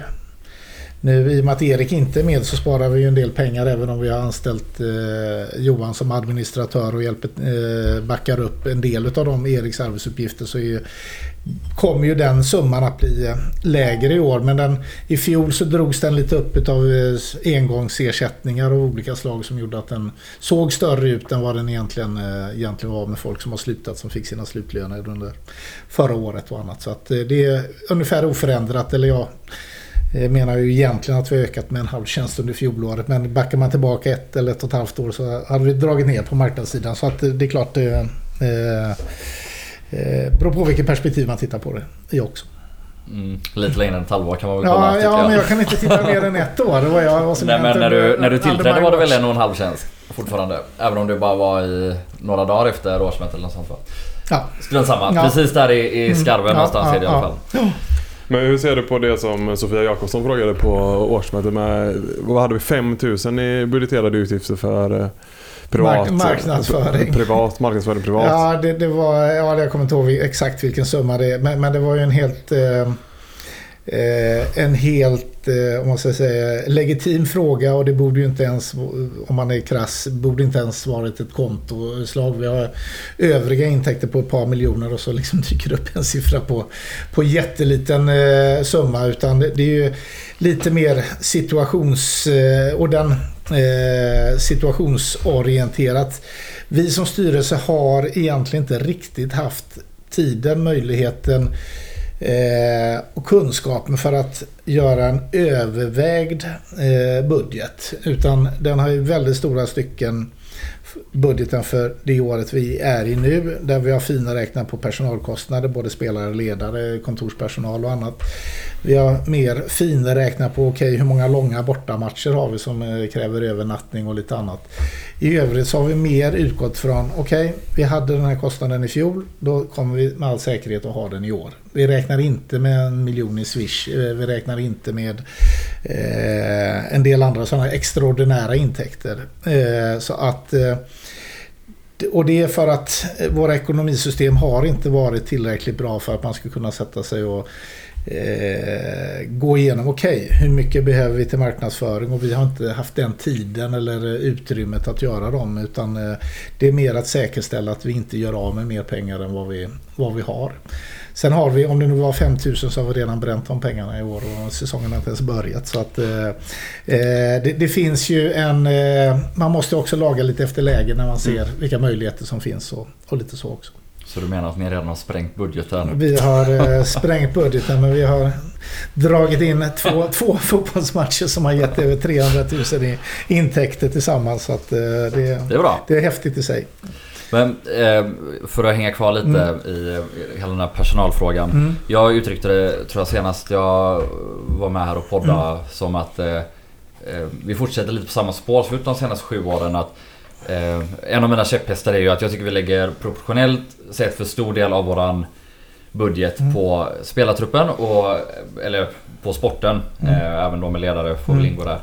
nu i och med att Erik inte är med så sparar vi ju en del pengar även om vi har anställt eh, Johan som administratör och hjälper, eh, backar upp en del av de Eriks arbetsuppgifter så är, kommer ju den summan att bli eh, lägre i år. Men den, i fjol så drogs den lite upp av eh, engångsersättningar av olika slag som gjorde att den såg större ut än vad den egentligen, eh, egentligen var med folk som har slutat som fick sina slutlöner under förra året och annat. Så att eh, det är ungefär oförändrat. Eller ja, menar ju egentligen att vi har ökat med en halv tjänst under fjolåret. Men backar man tillbaka ett eller ett och ett halvt år så hade vi dragit ner på marknadssidan. Så att det är klart det eh, eh, beror på vilket perspektiv man tittar på det i också. Mm, lite längre än ett halvår kan man väl kolla. Ja, ja jag. men jag kan inte titta mer än ett år. Det var jag, vad som Nej, men när du, när du tillträdde var det väl en och en halv tjänst fortfarande? Även om det bara var i några dagar efter årsmötet eller något sånt va? Ja. Strunt samma. Ja. Precis där i, i skarven mm, någonstans ja, är det i alla fall. Ja. Men hur ser du på det som Sofia Jakobsson frågade på årsmötet med, vad hade vi, 5000 i budgeterade utgifter för eh, privat marknadsföring. Privat, marknadsföring privat. Ja, det, det var, ja, jag kommer inte ihåg exakt vilken summa det är. Men, men det var ju en helt... Eh, Eh, en helt, eh, om man ska säga, legitim fråga och det borde ju inte ens, om man är krass, borde inte ens varit ett kontoslag. Vi har övriga intäkter på ett par miljoner och så liksom dyker upp en siffra på, på jätteliten eh, summa. Utan det, det, är ju lite mer situations... Eh, och den eh, situationsorienterat. Vi som styrelse har egentligen inte riktigt haft tiden, möjligheten eh, och kunskapen för att göra en övervägd eh, budget. Utan den har ju väldigt stora stycken budgeten för det året vi är i nu. Där vi har fina räknat på personalkostnader, både spelare, ledare, kontorspersonal och annat. Vi har mer fina räknat på okej, okay, hur många långa bortamatcher har vi som eh, kräver övernattning och lite annat. I övrigt så har vi mer utgått från okej, okay, vi hade den här kostnaden i fjol. Då kommer vi med all säkerhet att ha den i år. Vi räknar inte med en miljon i Swish. Eh, vi räknar inte med eh, en del andra sådana extraordinära intäkter. Eh, så att eh, och det är för att eh, våra ekonomisystem har inte varit tillräckligt bra för att man ska kunna sätta sig och eh, gå igenom, okej, okay, hur mycket behöver vi till marknadsföring? Och vi har inte haft den tiden eller utrymmet att göra dem. Utan eh, det är mer att säkerställa att vi inte gör av med mer pengar än vad vi, vad vi har. Sen har vi, om det nu var 5000 så har vi redan bränt de pengarna i år och säsongen har inte ens börjat. Så att, eh, eh, det, det, finns ju en... Eh, man måste också laga lite efter läge när man ser mm. vilka möjligheter som finns och, och lite så också. Så du menar att ni redan har sprängt budgeten? Vi har eh, sprängt budgeten men vi har dragit in två, två fotbollsmatcher som har gett över 300 000 i intäkter tillsammans. Så att, eh, det, det, är bra. det är häftigt i sig. Men eh, för att hänga kvar lite mm. i hela den här personalfrågan. Mm. Jag uttryckte det, tror jag senast jag var med här och poddade mm. som att eh, eh, vi fortsätter lite på samma spår som de senaste sju åren. Att, eh, en av mina käpphästar är ju att jag tycker vi lägger proportionellt sett för stor del av våran budget mm. på spelartruppen och eller på sporten. Mm. Eh, även då med ledare får väl mm. ingå där.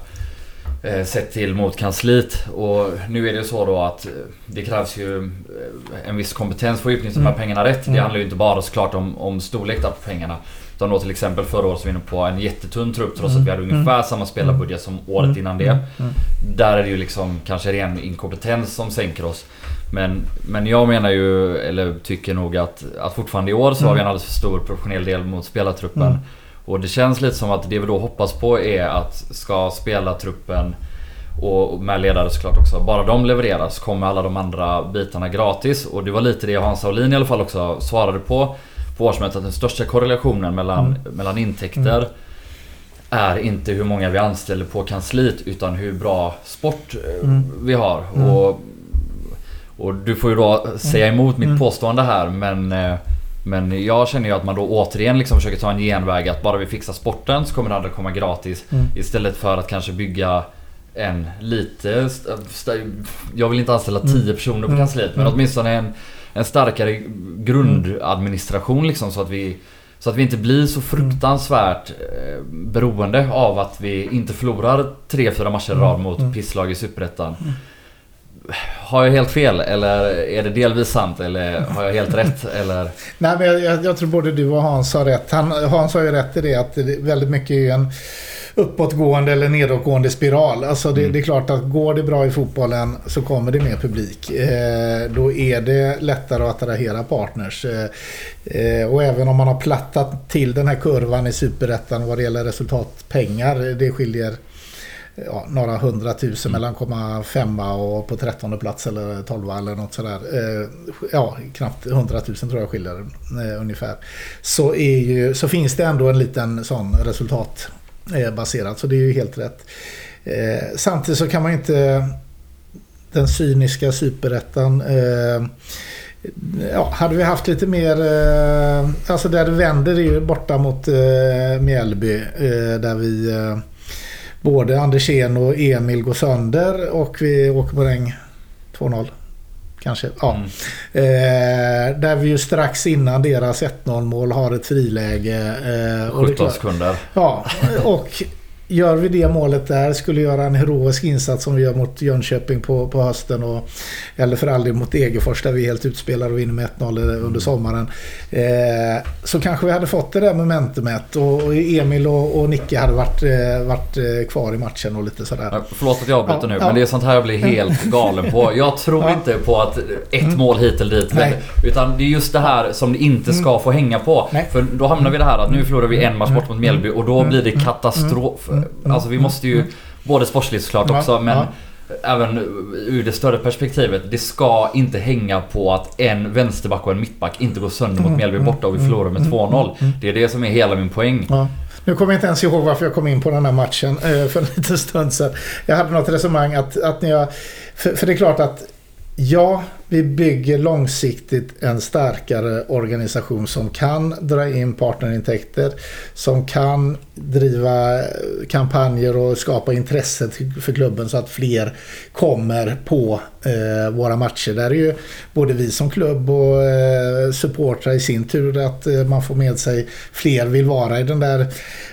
Eh, sett till mot kansliet. Och nu är det så då att eh, det krävs ju eh, en viss kompetens för att utnyttja mm. de här mm. pengarna rätt. Det handlar ju inte bara såklart om, om storlek på pengarna. Utan då till exempel förra året så var vi inne på en jättetunn trupp trots att vi hade ungefär samma spelarbudget som året innan det. Där är det ju liksom kanske ren inkompetens som sänker oss. Men, men jag menar ju, eller tycker nog att, att fortfarande i år så har vi en alldeles för stor professionell del mot spelartruppen. Och det känns lite som att det vi då hoppas på är att ska spelartruppen och med ledare såklart också. Bara de levereras kommer alla de andra bitarna gratis. Och det var lite det Hans Saulin i alla fall också svarade på på årsmötet. Att den största korrelationen mellan, mm. mellan intäkter mm. är inte hur många vi anställer på kansliet utan hur bra sport eh, mm. vi har. Mm. Och, och du får ju då säga mm. emot mitt mm. påstående här men eh, men jag känner ju att man då återigen liksom försöker ta en genväg att bara vi fixar sporten så kommer det andra komma gratis. Mm. Istället för att kanske bygga en lite... Jag vill inte anställa 10 mm. personer på mm. kansliet men mm. åtminstone en, en starkare grundadministration liksom så att vi så att vi inte blir så fruktansvärt eh, beroende av att vi inte förlorar 3-4 matcher i rad mot pisslag i Superettan. Har jag helt fel eller är det delvis sant eller har jag helt rätt? Eller? Nej, men jag, jag, tror både du och Hans har rätt. Han, Hans har ju rätt i det att det väldigt mycket är en uppåtgående eller nedåtgående spiral. Alltså det, mm. det, är klart att går det bra i fotbollen så kommer det mer publik. Eh, då är det lättare att attrahera partners. Eh, eh, och även om man har plattat till den här kurvan i superettan vad det gäller resultatpengar. Det skiljer ja, några hundratusen mm. mellan komma femma och på trettonde plats eller tolva eller något sådär. Eh, ja, knappt hundratusen tror jag skiljer eh, ungefär. Så, är ju, så finns det ändå en liten sån resultatbaserat. Så det är ju helt rätt. Eh, samtidigt så kan man inte den cyniska superettan Ja, hade vi haft lite mer, alltså där det vänder är ju borta mot Mjällby där vi både Andersén och Emil går sönder och vi åker på regn 2-0. Kanske, ja. Mm. Eh, där vi ju strax innan deras 1-0 mål har ett friläge. Eh, 17 sekunder. Ja, och gör vi det målet där, skulle göra en heroisk insats som vi gör mot Jönköping på, på hösten och, eller för all del mot Degerfors där vi är helt utspelade och vinner med 1-0 under mm. sommaren. Eh, så kanske vi hade fått det där momentumet och, och Emil och, och Nicke hade varit, eh, varit eh, kvar i matchen och lite sådär. Förlåt att jag avbryter ja, nu ja. men det är sånt här jag blir helt galen på. Jag tror inte på att ett mm. mål hit eller dit. Nej. Utan det är just det här som det inte ska mm. få hänga på. Nej. För då hamnar vi det här att nu förlorar vi en match bort mot Mjällby och då blir det katastrof. Mm. Alltså vi måste ju, både sportsligt såklart också, men även ur det större perspektivet. Det ska inte hänga på att en vänsterback och en mittback inte går sönder mot Mjällby borta och vi förlorar med 2-0. Det är det som är hela min poäng. Ja. Nu kommer jag inte ens ihåg varför jag kom in på den här matchen eh, för en liten stund sedan. Jag hade något resonemang att, att när jag... För, för det är klart att Ja, vi bygger långsiktigt en starkare organisation som kan dra in partnerintäkter, som kan driva kampanjer och skapa intresse för klubben så att fler kommer på eh, våra matcher. Där är ju både vi som klubb och eh, supportrar i sin tur att eh, man får med sig fler vill vara i den där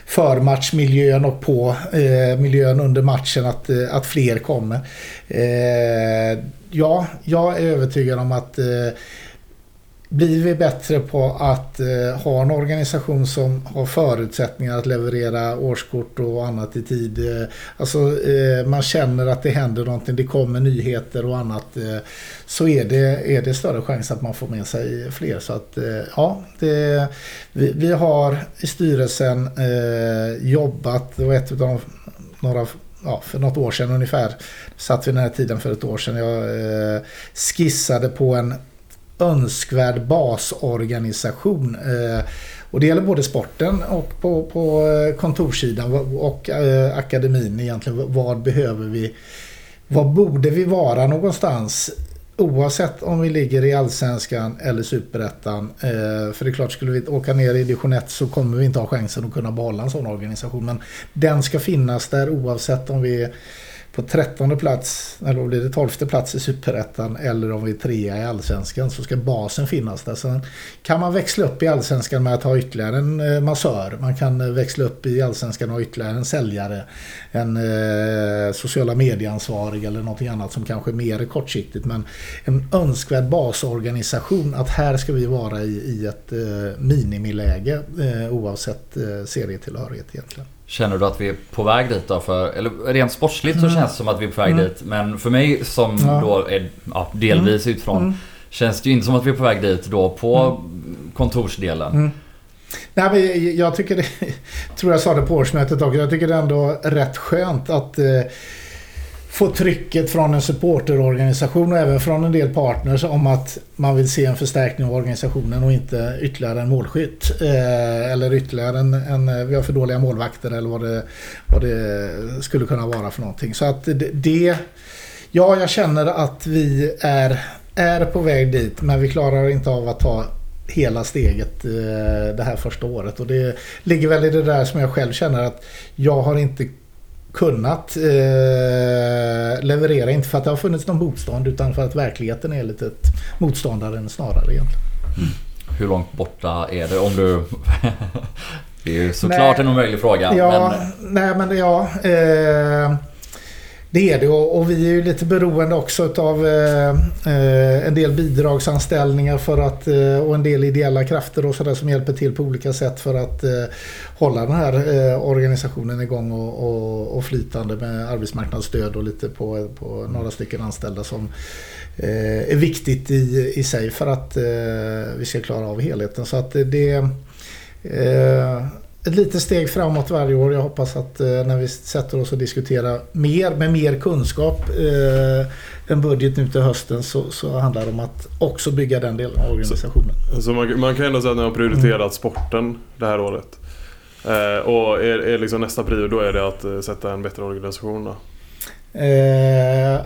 förmatchmiljön och på eh, miljön under matchen att, eh, att fler kommer. Eh, Ja, jag är övertygad om att eh, blir vi bättre på att eh, ha en organisation som har förutsättningar att leverera årskort och annat i tid. Eh, alltså eh, man känner att det händer någonting, det kommer nyheter och annat. Eh, så är det, är det större chans att man får med sig fler. Så att eh, ja, det, vi, vi, har i styrelsen eh, jobbat, och ett av de, några ja, för något år sedan ungefär. Satt vi den här tiden för ett år sedan. Jag eh, skissade på en önskvärd basorganisation. Eh, och det gäller både sporten och på, på eh, kontorssidan och eh, akademin egentligen. Vad behöver vi? Vad borde vi vara någonstans Oavsett om vi ligger i allsvenskan eller superettan. Eh, för det är klart, skulle vi åka ner i division 1 så kommer vi inte ha chansen att kunna behålla en sån organisation. Men den ska finnas där oavsett om vi är på trettonde plats, eller vad blir det, tolfte plats i Superettan eller om vi är trea i Allsvenskan så ska basen finnas där. Sen kan man växla upp i Allsvenskan med att ha ytterligare en eh, massör. Man kan eh, växla upp i Allsvenskan och ha ytterligare en säljare. En eh, sociala medieansvarig eller någonting annat som kanske är mer kortsiktigt. Men en önskvärd basorganisation att här ska vi vara i, i ett eh, minimiläge eh, oavsett eh, serietillhörighet egentligen. Känner du att vi är på väg dit då? För, eller rent sportsligt så Mm. känns det som att vi är på väg Mm. dit. Men för mig som Ja. då är ja, delvis utifrån Mm. känns det ju inte som att vi är på väg dit då på kontorsdelen. Mm. Nej, men jag tycker det, tror jag sa det på årsmötet också, jag tycker det är ändå rätt skönt att eh, få trycket från en supporterorganisation och även från en del partners om att man vill se en förstärkning av organisationen och inte ytterligare en målskytt. Eh, eller ytterligare en, en, vi har för dåliga målvakter eller vad det, vad det skulle kunna vara för någonting. Så att det, ja, jag känner att vi är, är på väg dit men vi klarar inte av att ta hela steget eh, det här första året. Och det ligger väl i det där som jag själv känner att jag har inte kunnat eh, leverera. Inte för att det har funnits någon motstånd utan för att verkligheten är lite motståndaren snarare egentligen. Hur långt borta är det om du... det är ju såklart Nej. en omöjlig fråga. Ja, Men nej men ja. Eh, det är det och, vi är ju lite beroende också av eh, eh, en del bidragsanställningar för att, eh, och en del ideella krafter och sådär som hjälper till på olika sätt för att hålla den här eh, organisationen igång och, och, och flytande med arbetsmarknadsstöd och lite på, på några stycken anställda som eh, är viktigt i, i sig för att eh, vi ska klara av helheten. Så att det ett litet steg framåt varje år. Jag hoppas att när vi sätter oss och diskuterar mer med mer kunskap en budget nu till hösten så, så handlar det om att också bygga den delen av organisationen. Så man, man kan ändå säga att ni har prioriterat sporten det här året. Eh, och är, är liksom nästa prio då är det att eh, sätta en bättre organisation då? Eh,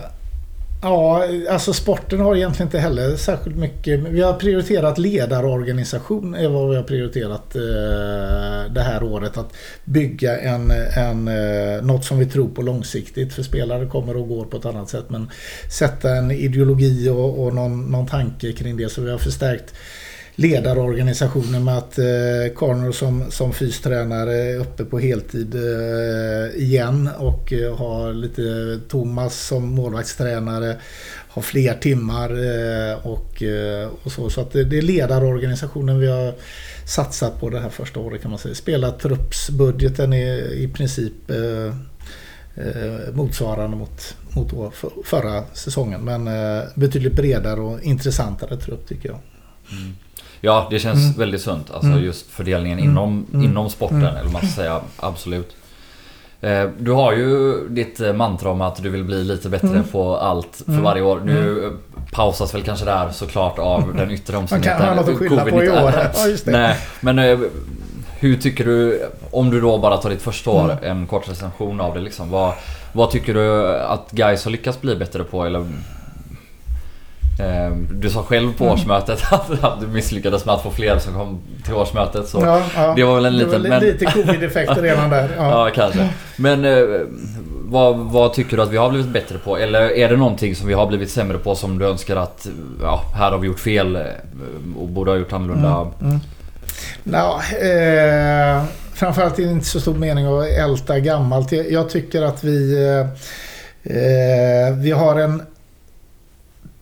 ja, alltså sporten har egentligen inte heller särskilt mycket. Vi har prioriterat ledarorganisation är vad vi har prioriterat eh, det här året. Att bygga en, en, eh, något som vi tror på långsiktigt. För spelare kommer och går på ett annat sätt. Men sätta en ideologi och, och någon, någon tanke kring det. Så vi har förstärkt ledarorganisationen med att eh, Corner som, som fystränare är uppe på heltid eh, igen och eh, har lite Thomas som målvaktstränare har fler timmar eh, och, eh, och så. Så att det, det är ledarorganisationen vi har satsat på det här första året kan man säga. Spelartruppsbudgeten är i princip eh, eh, motsvarande mot, mot för, förra säsongen. Men eh, betydligt bredare och intressantare trupp tycker jag. Mm ja, det känns Mm. väldigt sunt. Alltså Mm. just fördelningen Mm. inom, Mm. inom sporten. Mm. Eller man ska säga. Absolut. Eh, Du har ju ditt eh, mantra om att du vill bli lite bättre Mm. på allt för Mm. varje år. Nu pausas väl kanske där såklart av den yttre Man omständigheten. kan ha något att skylla på i Covid-19. år. Ja, just det. Nej, men eh, hur tycker du, om du då bara tar ditt första år, Mm. en kort recension av det liksom. Vad, vad tycker du att guys har lyckats bli bättre på? Eller, du sa själv på Mm. årsmötet att, du misslyckades med att få fler som kom till årsmötet. Så, Ja, ja. det var väl en liten... li- men, lite covid-effekter redan där. Ja. Ja, kanske. Men eh, vad, vad tycker du att vi har blivit bättre på? Eller är det någonting som vi har blivit sämre på som du önskar att ja, här har vi gjort fel eh, och borde ha gjort annorlunda? Mm, mm. Nå, eh, framförallt är det inte så stor mening att älta gammalt. Jag, jag tycker att vi, eh, eh, vi har en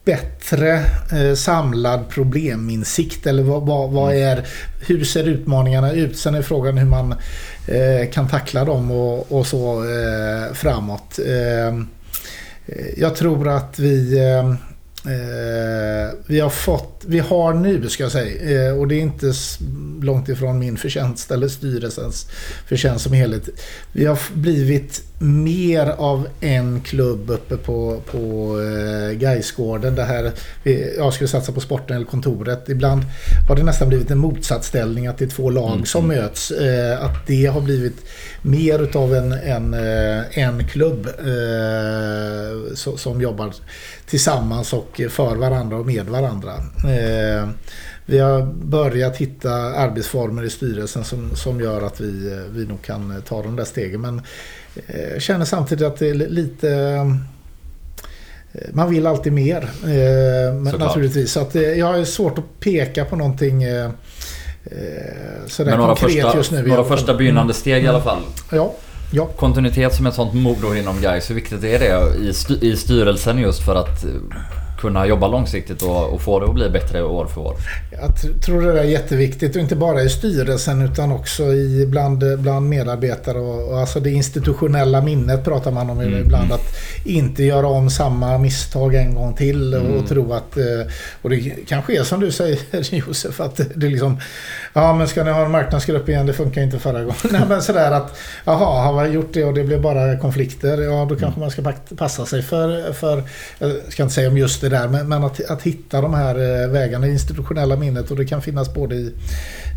bättre eh, samlad probleminsikt. Eller vad, vad, vad är, hur ser utmaningarna ut? Sen är frågan hur man eh, kan tackla dem och, och så eh, framåt. Eh, jag tror att vi eh, Eh, vi har fått, vi har nu ska jag säga, eh, och det är inte långt ifrån min förtjänst eller styrelsens förtjänst som helhet. Vi har blivit mer av en klubb uppe på, på eh, Gaisgården. Det här, jag skulle satsa på sporten eller kontoret. Ibland har det nästan blivit en motsatsställning att det är två lag Mm. som möts. Eh, att det har blivit mer utav en, en, eh, en klubb eh, so, som jobbar tillsammans och för varandra och med varandra. Eh, vi har börjat hitta arbetsformer i styrelsen som, som gör att vi, vi nog kan ta de där stegen. Men jag eh, känner samtidigt att det är lite eh, man vill alltid mer. Eh, naturligtvis. Så att, jag har svårt att peka på någonting sådär Men några konkret första, just nu. Några första begynnande mm. steg i alla fall. Ja. Ja. Kontinuitet som ett sånt motor inom Gais, hur viktigt är det i styrelsen just för att kunna jobba långsiktigt och, och, få det att bli bättre år för år? Jag tror det är jätteviktigt och inte bara i styrelsen utan också i bland, bland medarbetare och, och alltså det institutionella minnet pratar man om mm. ibland. Att inte göra om samma misstag en gång till och, mm. tro att... Eh, och det kanske är som du säger Josef att det är liksom... Ja men ska ni ha en marknadsgrupp igen? Det funkar inte förra gången. Nej men sådär att... Jaha, har vi gjort det och det blev bara konflikter? Ja då kanske mm. man ska passa sig för, för... Jag ska inte säga om just det där men, men att, att hitta de här eh, vägarna i institutionella minnet och det kan finnas både i,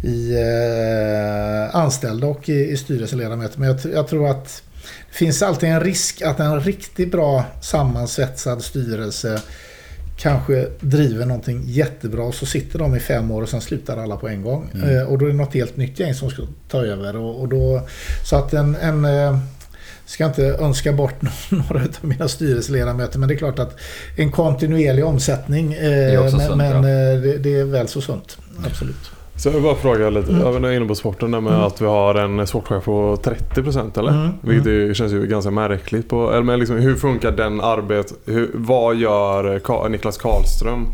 i eh, anställda och i, i styrelseledamöter. Men jag, jag tror att det finns alltid en risk att en riktigt bra sammansvetsad styrelse kanske driver någonting jättebra och så sitter de i fem år och sen slutar alla på en gång. Mm. Eh, och då är det något helt nytt gäng som ska ta över. Och, och då, så att en, en eh, ska inte önska bort några av mina styrelseledamöter men det är klart att en kontinuerlig omsättning eh, men, sunt, men ja. det, det, är väl så sunt. Absolut. Så jag vill bara fråga lite, mm. jag är inne på sporten där med mm. att vi har en sportchef på 30% eller? Mm. Vilket mm. känns ju ganska märkligt. På, eller men liksom, hur funkar den arbet? Hur, vad gör Niklas Karlström?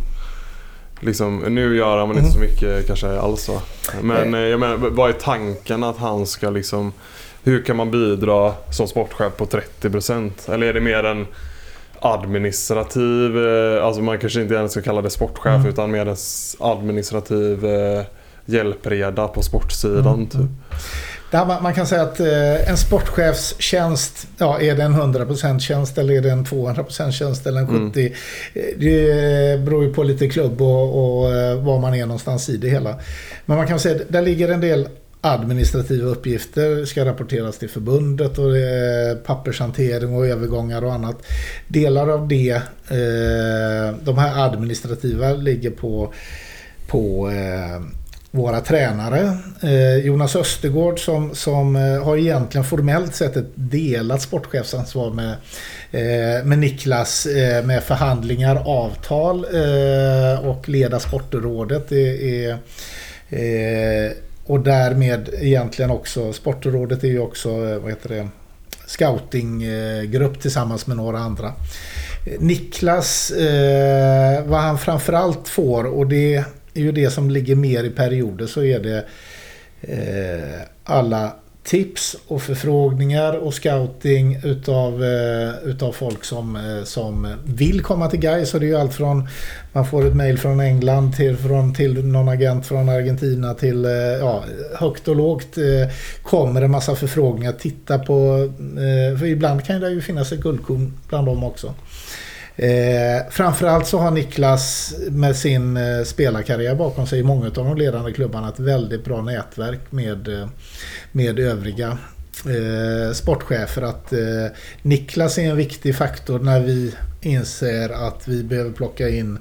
Liksom, nu gör han väl inte så mm. mycket kanske alls va? Men eh, jag menar, vad är tanken att han ska liksom... Hur kan man bidra som sportchef på 30%? Eller är det mer en administrativ, eh, alltså man kanske inte ens ska kalla det sportchef mm. utan mer en administrativ eh, hjälpreda på sportsidan mm. typ. Där man kan säga att eh, en sportchefs tjänst, ja, är det en 100% tjänst eller är det en 200% tjänst eller en 70%? Mm. Det beror ju på lite klubb och, och var man är någonstans i det hela. Men man kan säga att där ligger en del administrativa uppgifter ska rapporteras till förbundet och det pappershantering och övergångar och annat. Delar av det, eh, de här administrativa ligger på, på eh, våra tränare. Eh, Jonas Östergård som, som eh, har egentligen formellt sett ett delat sportchefsansvar med, med Niklas med förhandlingar, avtal och leda sportrådet. Det är, och därmed egentligen också, sportrådet är ju också, eh, vad heter det, scoutinggrupp tillsammans med några andra. Eh, Niklas, eh, vad han framförallt får och det är ju det som ligger mer i perioder så är det eh, alla tips och förfrågningar och scouting utav, eh, utav folk som, eh, som vill komma till Gais. Så det är ju allt från man får ett mail från England till, från, till någon agent från Argentina till eh, ja, högt och lågt eh, kommer en massa förfrågningar. Titta på, eh, för ibland kan det ju finnas ett guldkorn bland dem också. Eh, framförallt så har Niklas med sin eh, spelarkarriär bakom sig i många av de ledande klubbarna ett väldigt bra nätverk med, eh, med övriga eh, sportchefer. Att eh, Niklas är en viktig faktor när vi inser att vi behöver plocka in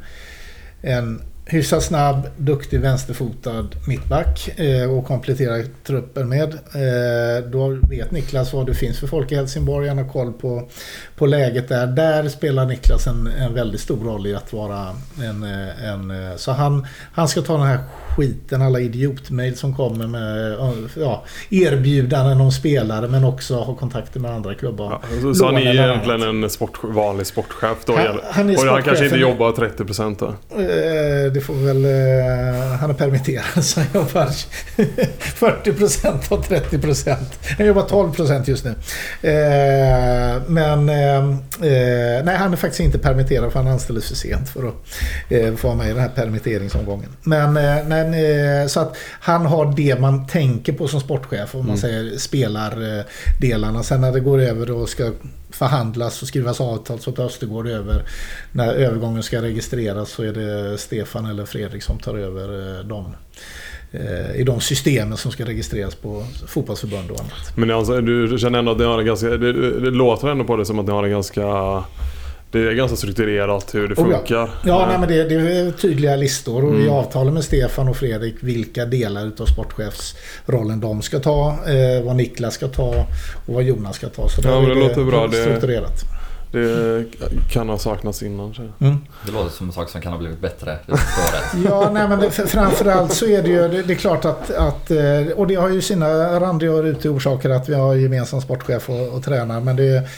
en hyfsat snabb, duktig vänsterfotad mittback eh, och komplettera truppen med. Eh, då vet Niklas vad det finns för folk i Helsingborg. Han har koll på, på läget där. Där spelar Niklas en, en väldigt stor roll i att vara en... en så han, han ska ta den här skiten, alla idiotmail som kommer med ja, erbjudanden om spelare men också ha kontakter med andra klubbar. Ja, så, så han är egentligen en sport, vanlig sportchef då? Han, han, är och han kanske inte jobbar 30% då? Eh, det får väl... Eh, han är permitterad så han jobbar 40% och 30%. Han jobbar 12% just nu. Eh, men nej, han är faktiskt inte permitterad för han anställdes för sent för att få vara med i den här permitteringsomgången. Men Eh, så att han har det man tänker på som sportchef om man mm. säger spelardelarna. Sen när det går över och ska förhandlas och skrivas avtal så att Östergård över. När övergången ska registreras så är det Stefan eller Fredrik som tar över eh, dem eh, i de systemen som ska registreras på fotbollsförbund och annat. Men alltså, du känner ändå att ni har en ganska... Det, det låter ändå på det som att ni har en ganska det är ganska strukturerat hur det Oh ja. funkar. Ja, Eh, nej, men det, det är tydliga listor och i Mm. avtalen med Stefan och Fredrik vilka delar utav sportchefsrollen de ska ta, eh, vad Niklas ska ta och vad Jonas ska ta. Så Ja, är det låter bra. Det- Strukturerat. Det kan ha saknats innan. Mm. Det låter som en sak som kan ha blivit bättre. Ja, nej, men det, för- framförallt så är det ju det, det är klart att, att eh, och det har ju sina randiga och rutiga orsaker att vi har gemensam sportchef och, och tränare. Men det,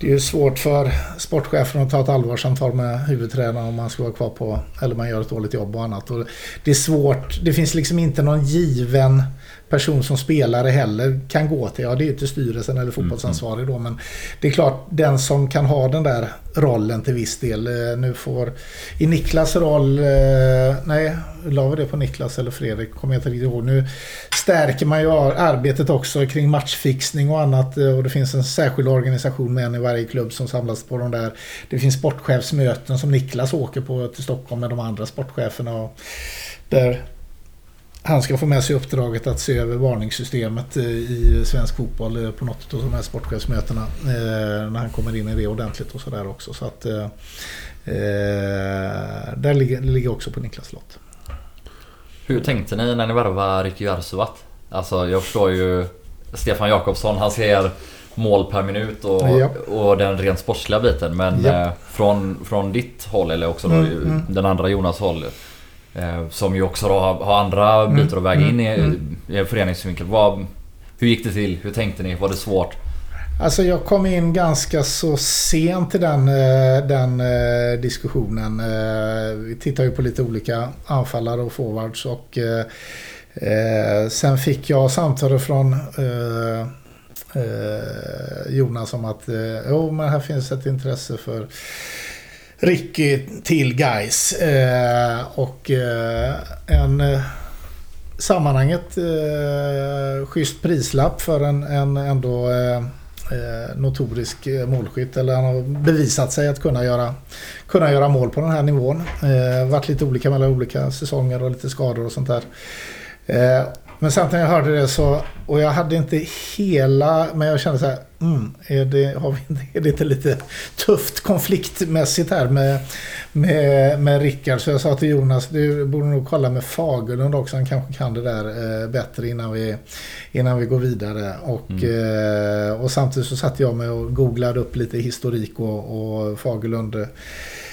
det är ju svårt för sportchefen att ta ett allvarsamtal med huvudtränaren om man ska vara kvar på eller man gör ett dåligt jobb och annat. Och det är svårt. Det finns liksom inte någon given person som spelare heller kan gå till. Ja, det är ju till styrelsen eller fotbollsansvarig då. Men det är klart, den som kan ha den där rollen till viss del. eh, Nu får i Niklas roll, eh, nej, la vi det på Niklas eller Fredrik? Kommer jag inte riktigt ihåg. Nu stärker man ju arbetet också kring matchfixning och annat. eh, Och det finns en särskild organisation med en i varje klubb som samlas på de där. Det finns sportchefsmöten som Niklas åker på till Stockholm med de andra sportcheferna. Och där han ska få med sig uppdraget att se över varningssystemet eh, i svensk fotboll eh, på något av de här sportchefsmötena. eh, När han kommer in i det ordentligt och sådär också. Så att, eh, där ligger, ligger också på Niklas lott. Hur tänkte ni när ni värvade Ricky Jarsuvat? Alltså jag förstår ju Stefan Jakobsson, han ser mål per minut och, Japp. och den rent sportsliga biten. Men eh, från, från ditt håll, eller också då Mm, ju mm. den andra Jonas håll. Eh, som ju också då har, andra Mm, bitar att väga in i, mm, i en föreningsvinkel. Vad, hur gick det till? Hur tänkte ni? Var det svårt? Alltså jag kom in ganska så sent i den, eh, den eh, diskussionen. Vi tittar ju på lite olika anfallare och forwards och eh, sen fick jag samtal från eh, Jonas om att jo, men här finns ett intresse för Ricky till guys eh, och eh, en eh, sammanhanget eh, schysst prislapp för en, en ändå eh, eh notorisk eh, målskytt. Eller han har bevisat sig att kunna göra, kunna göra mål på den här nivån. Eh, varit lite olika mellan olika säsonger och lite skador och sånt där. Eh, men samtidigt när jag hörde det så, och jag hade inte hela, men jag kände så här, mm, är, det, har vi, är det inte lite tufft konfliktmässigt här med, med, med Rickard? Så jag sa till Jonas, du borde nog kolla med Fagerlund också, han kanske kan det där eh, bättre innan vi, innan vi går vidare. Och, eh, och samtidigt så satte jag mig och googlade upp lite historik och, och Fagerlund eh,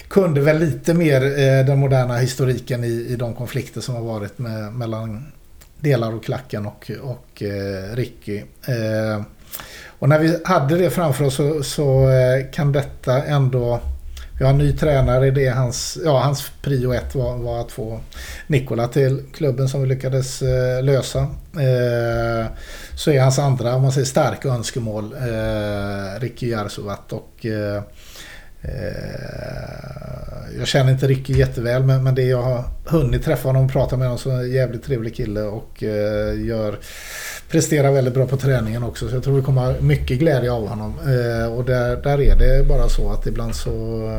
kunde väl lite mer eh, den moderna historiken i, i de konflikter som har varit med, mellan delar av klacken och, och eh, Ricky. Eh, och när vi hade det framför oss så, så eh, kan detta ändå... Vi har en ny tränare. Det är hans, ja, hans prio ett var, var att få Nikola till klubben som vi lyckades eh, lösa. Eh, så är hans andra, om man säger starka önskemål, eh, Ricky Jarsuvat. Och, eh, eh, jag känner inte Ricky jätteväl men, men det jag har hunnit träffa honom och prata med honom så är en jävligt trevlig kille och eh, gör, presterar väldigt bra på träningen också. Så jag tror vi kommer ha mycket glädje av honom. Eh, och där, där är det bara så att ibland så,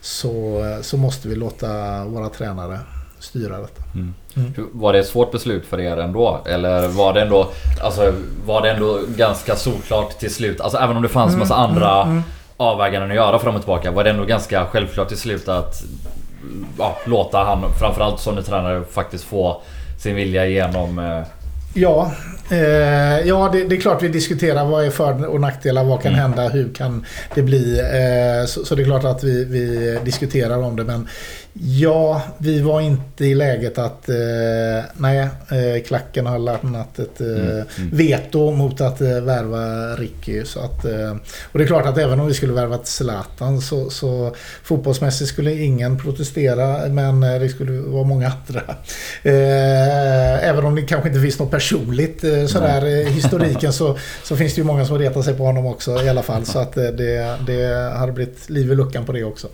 så, så måste vi låta våra tränare styra detta. Mm. Mm. Var det ett svårt beslut för er ändå? Eller var det ändå, alltså, var det ändå ganska solklart till slut? Alltså även om det fanns massa andra mm avväganden att göra fram och tillbaka. Var det ändå ganska självklart till slut att ja, låta han, framförallt som tränare, faktiskt få sin vilja igenom? eh, Ja, eh, ja det, det är klart vi diskuterar vad är för och nackdelar, vad kan Mm. hända, hur kan det bli. Eh, så, så det är klart att vi, vi diskuterar om det men ja, vi var inte i läget att eh, nej, eh, klacken har lämnat ett eh, Mm, mm. veto mot att eh, värva Ricky. Så att, och det är klart att även om vi skulle värva Zlatan så, så fotbollsmässigt skulle ingen protestera men det skulle vara många andra. Även om det kanske inte finns något personligt sådär i historiken så, så finns det ju många som retar sig på honom också i alla fall. Så att eh, det, det hade blivit liv i luckan på det också.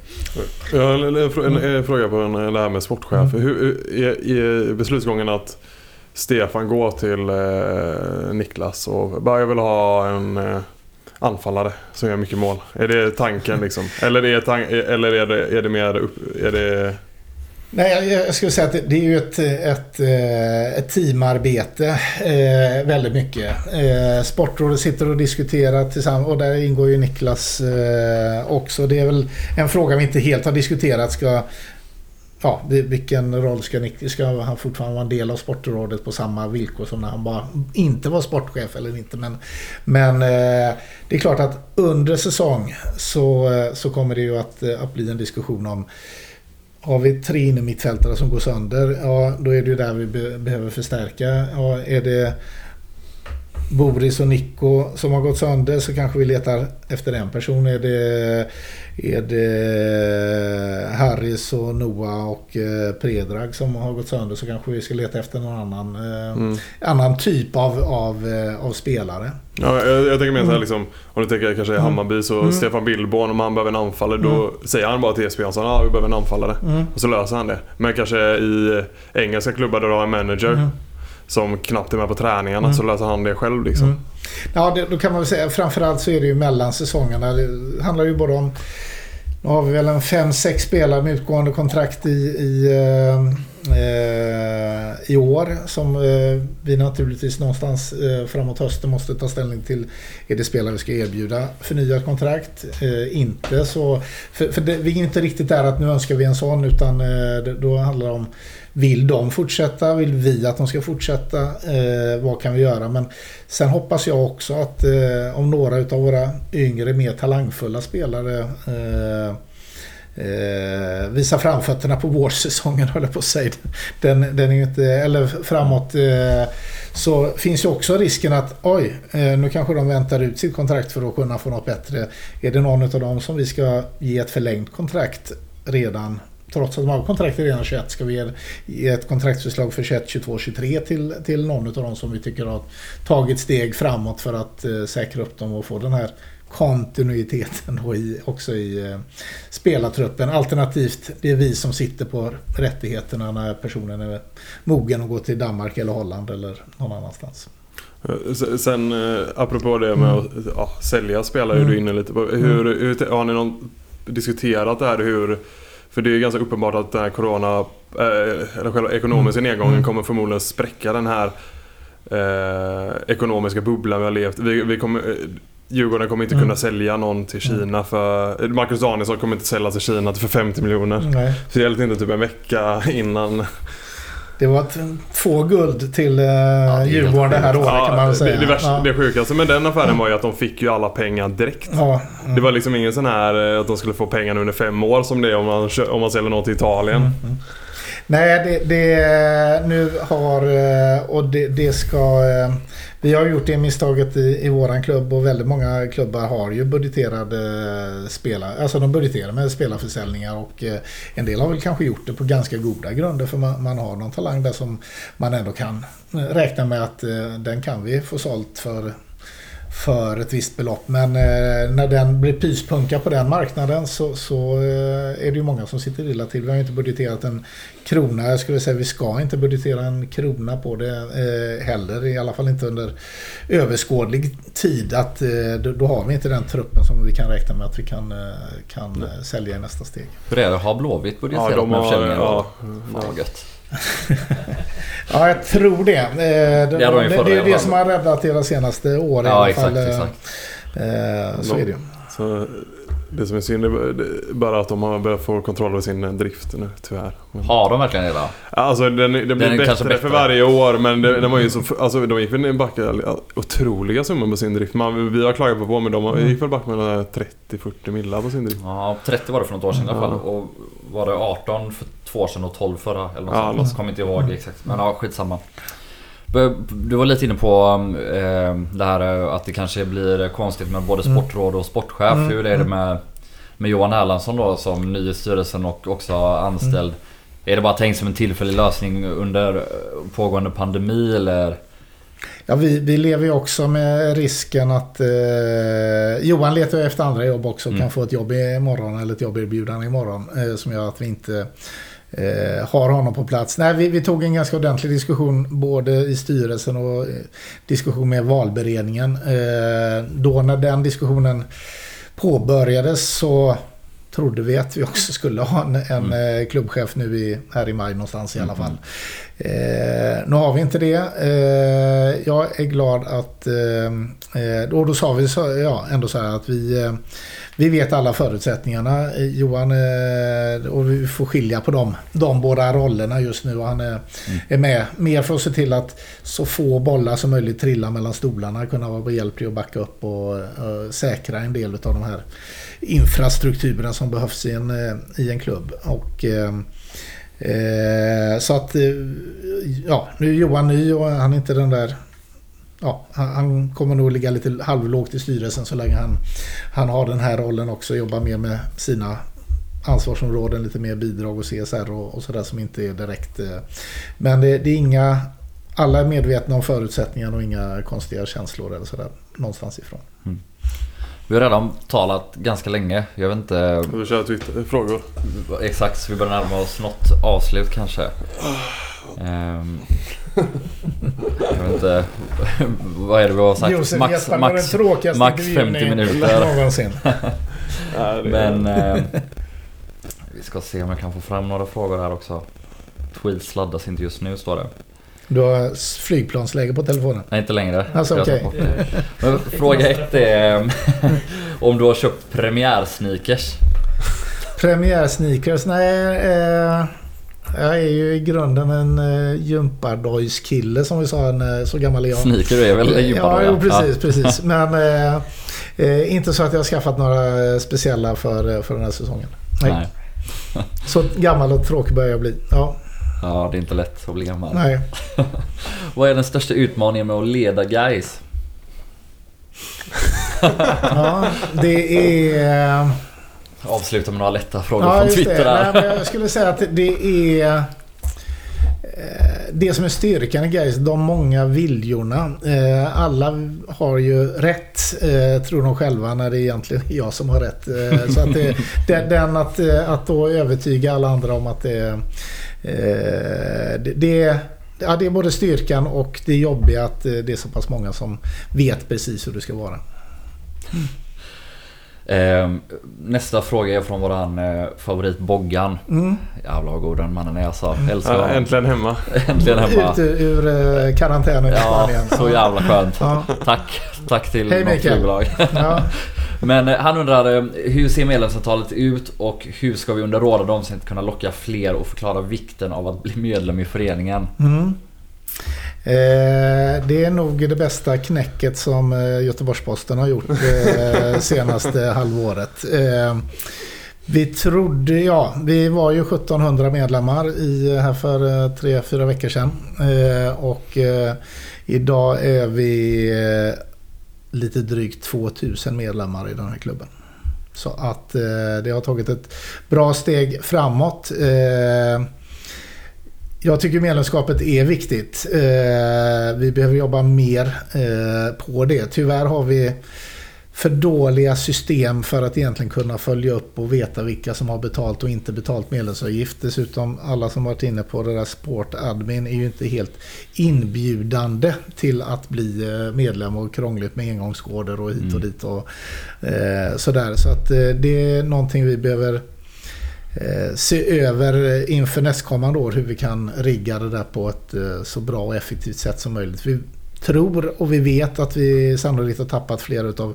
Jag har en, en, en, en fråga på en, det här med sportchef. Mm. Hur, är, är beslutsgången att Stefan går till eh, Niklas och bara jag vill ha en eh, anfallare som gör mycket mål. Är det tanken liksom? Eller är, tan- eller är, det, är det mer upp, är det Nej, jag skulle säga att det är ju ett, ett, eh, ett teamarbete eh, väldigt mycket. Eh, Sportrådet sitter och diskuterar tillsammans och där ingår ju Niklas också. Det är väl en fråga vi inte helt har diskuterat. Ska, ja, vilken roll ska Niklas... Ska han fortfarande vara en del av Sportrådet på samma villkor som när han bara inte var sportchef eller inte? Men, men det är klart att under säsong så, så kommer det ju att, att bli en diskussion om har vi tre innermittfältare som går sönder, ja då är det ju där vi be behöver förstärka. Ja, är det Boris och Nico som har gått sönder så kanske vi letar efter en person. Är det, är det Harris och Noah och eh, Predrag som har gått sönder så kanske vi ska leta efter någon annan, eh, mm. annan typ av, av, eh, av spelare. Ja, jag, jag tänker mer så här mm. liksom, om du tänker kanske i mm. Hammarby så mm. Stefan Billborn om han behöver en anfallare då mm. säger han bara till Esbjörn att ah, vi behöver en anfallare. Mm. Och så löser han det. Men kanske i engelska klubbar där du har en manager som knappt är med på träningarna så löser han det själv liksom. Ja, det, då kan man väl säga framförallt så är det ju mellan säsongerna. Det handlar ju bara om nu har vi väl en fem sex spelare med utgående kontrakt i, i, eh, i år som eh, vi naturligtvis någonstans eh, framåt hösten måste ta ställning till. Är det spelare vi ska erbjuda förnyat kontrakt? Eh, inte så... För, för det, vi är inte riktigt där att nu önskar vi en sån utan eh, då handlar det om vill de fortsätta? Vill vi att de ska fortsätta? Eh, vad kan vi göra? Men sen hoppas jag också att eh, om några av våra yngre, mer talangfulla spelare eh, eh, visar framfötterna på vårsäsongen, höll jag på att säga. Den, den är inte, eller framåt. Eh, så finns ju också risken att oj, eh, nu kanske de väntar ut sitt kontrakt för att kunna få något bättre. Är det någon av dem som vi ska ge ett förlängt kontrakt redan trots att de har kontrakt redan 21 ska vi ge ett kontraktsförslag för 21, 22, 23 till, till någon av dem som vi tycker har tagit steg framåt för att eh, säkra upp dem och få den här kontinuiteten då i, också i eh, spelartruppen. Alternativt, det är vi som sitter på rättigheterna när personen är mogen att gå till Danmark eller Holland eller någon annanstans. Eh, sen eh, apropå det med mm. att ja, sälja spelare, mm. är du inne lite på. Hur, mm. hur, har ni någon, diskuterat det här hur för det är ganska uppenbart att den här corona, eh, eller själva ekonomiska mm. nedgången mm. kommer förmodligen spräcka den här eh, ekonomiska bubblan vi har levt vi, vi kommer, eh, Djurgården kommer inte kunna mm. sälja någon till Kina för... Marcus Danielsson kommer inte sälja till Kina för 50 miljoner. Nej. Så det gäller inte typ en vecka innan det var två guld till eh, ja, Djurgården det här året ja, kan man väl säga. Det, det, värsta, ja. det sjukaste med den affären var ju att de fick ju alla pengar direkt. Ja, mm. Det var liksom ingen sån här eh, att de skulle få pengarna under fem år som det är om man, om man säljer något till Italien. Mm. mm. Nej, det, det, nu har eh, och det, det ska eh, vi har gjort det misstaget i, i våran klubb och väldigt många klubbar har ju budgeterade eh, spelare. Alltså de budgeterar med spelarförsäljningar och eh, en del har väl kanske gjort det på ganska goda grunder för man, man har någon talang där som man ändå kan eh, räkna med att den kan vi få sålt för för ett visst belopp. Men eh, när den blir pyspunka på den marknaden så, så eh, är det ju många som sitter illa till. Vi har ju inte budgeterat en krona. Jag skulle säga vi ska inte budgetera en krona på det eh, heller. I alla fall inte under överskådlig tid. Att, eh, då, då, har vi inte den truppen som vi kan räkna med att vi kan, kan sälja i nästa steg. Hur är det? Har Blåvitt budgeterat ja, de med försäljningen? Ja, ja. ja, jag tror det. Eh, det, det, det, det är det som har räddat era senaste år ja, i alla fall. Exakt, exakt. Eh, så är det ju. Det som är synd är bara att de har börjat få kontroll över sin drift nu, tyvärr. Men... Har de verkligen det då? Alltså den, den blir den bättre, bättre, för varje år men det, den var ju så... Alltså de gick väl back otroliga summor på sin drift. Man, vi har klagat på på men de mm. gick väl back med 30-40 millar på sin drift. Ja, 30 var det för något år sedan i alla fall. Och var det 18 för två år sedan och 12 förra? Eller något ja, sånt. Jag kommer inte ihåg exakt. Men ja, skitsamma. Du var lite inne på eh, det här att det kanske blir konstigt med både mm. sportråd och sportchef. Mm. Hur är det mm. med, med Johan Erlandsson då som ny i styrelsen och också anställd? Mm. Är det bara tänkt som en tillfällig lösning under pågående pandemi eller? Ja, vi, vi lever ju också med risken att eh, Johan letar efter andra jobb också. Mm. Kan få ett jobb imorgon eller ett jobberbjudande imorgon. Eh, som gör att vi inte eh, har honom på plats. Nej, vi, vi, tog en ganska ordentlig diskussion både i styrelsen och eh, diskussion med valberedningen. Eh, då när den diskussionen påbörjades så trodde vi att vi också skulle ha en, en mm. klubbchef nu i, här i maj någonstans i alla fall. Eh, nu har vi inte det. Eh, jag är glad att... Eh, och då sa vi så, ja, ändå så här att vi... vi vet alla förutsättningarna. Johan och vi får skilja på dem, de båda rollerna just nu. Han är, mm. är med mer för att se till att så få bollar som möjligt trillar mellan stolarna. Kunna vara behjälplig och backa upp och, och säkra en del av de här infrastrukturen som behövs i en, i en klubb. Och Eh, så att, eh, ja, nu är Johan ny och han är inte den där... Ja, han, kommer nog ligga lite halvlågt i styrelsen så länge han, han har den här rollen också. Jobba mer med sina ansvarsområden, lite mer bidrag och CSR och, och sådär som inte är direkt... Eh, men det, det, är inga... Alla är medvetna om förutsättningarna och inga konstiga känslor eller sådär någonstans ifrån. Mm. Vi har redan talat ganska länge. Jag vet inte... Vi kör Twitter-frågor. Exakt, så vi börjar närma oss något avslut kanske. Um, jag vet inte. Vad är det vi har sagt? Josef max, max, max 50 minuter. Någonsin. Men eh, vi ska se om jag kan få fram några frågor här också. Tweets laddas inte just nu står det. Du har flygplansläge på telefonen? Nej, inte längre. Alltså, okay. Men fråga ett är om du har köpt premiärsneakers? Premiärsneakers? Nej. Eh, jag är ju i grunden en eh, gympadojs-kille som vi sa. En, eh, så gammal är jag. Sneaker är väl gympadoj? Ja, precis. Ja. precis. Men eh, inte så att jag har skaffat några speciella för, för den här säsongen. Nej. Nej. så gammal och tråkig börjar jag bli. Ja. Ja, det är inte lätt att bli gammal. Nej. Vad är den största utmaningen med att leda guys? ja, det är... Eh, Avsluta med några lätta frågor ja, från Twitter där. Nej, jag skulle säga att det är... Eh, det som är styrkan i Gais, de många viljorna. Eh, alla har ju rätt, tror de själva, när det är egentligen jag som har rätt. Så att det, den att, att då övertyga alla andra om att det är Eh, det, det, ja, det är både styrkan och det jobbiga att eh, det är så pass många som vet precis hur det ska vara. Eh, nästa fråga är från våran eh, favorit Boggan. Mm. Jävlar vad god den mannen är alltså. Mm. Älskar ja, äntligen hemma. äntligen hemma. Ut ur eh, karantänen i Spanien. Ja, så jävla skönt. Ja. Tack. Tack till Hej, något flygbolag. Ja. Men eh, han undrar eh, hur ser medlemsavtalet ut och hur ska vi under rådande omständigheter kunna locka fler och förklara vikten av att bli medlem i föreningen? Mm. Eh, det är nog det bästa knäcket som eh, Göteborgs-Posten har gjort eh, senaste halvåret. Vi trodde, ja, vi var ju 1700 medlemmar i, här för tre, fyra veckor sedan. och idag är vi lite drygt 2000 medlemmar i den här klubben. Så att det har tagit ett bra steg framåt. Jag tycker medlemskapet är viktigt. Eh, vi behöver jobba mer eh, på det. Tyvärr har vi för dåliga system för att egentligen kunna följa upp och veta vilka som har betalt och inte betalt medlemsavgift. Dessutom alla som varit inne på det där Sport Admin är ju inte helt inbjudande till att bli eh, medlem och krångligt med engångskoder och hit och mm. dit och eh, sådär. Så att eh, det är någonting vi behöver eh, se över inför nästkommande år hur vi kan rigga det där på ett eh, så bra och effektivt sätt som möjligt. Vi tror och vi vet att vi sannolikt har tappat flera av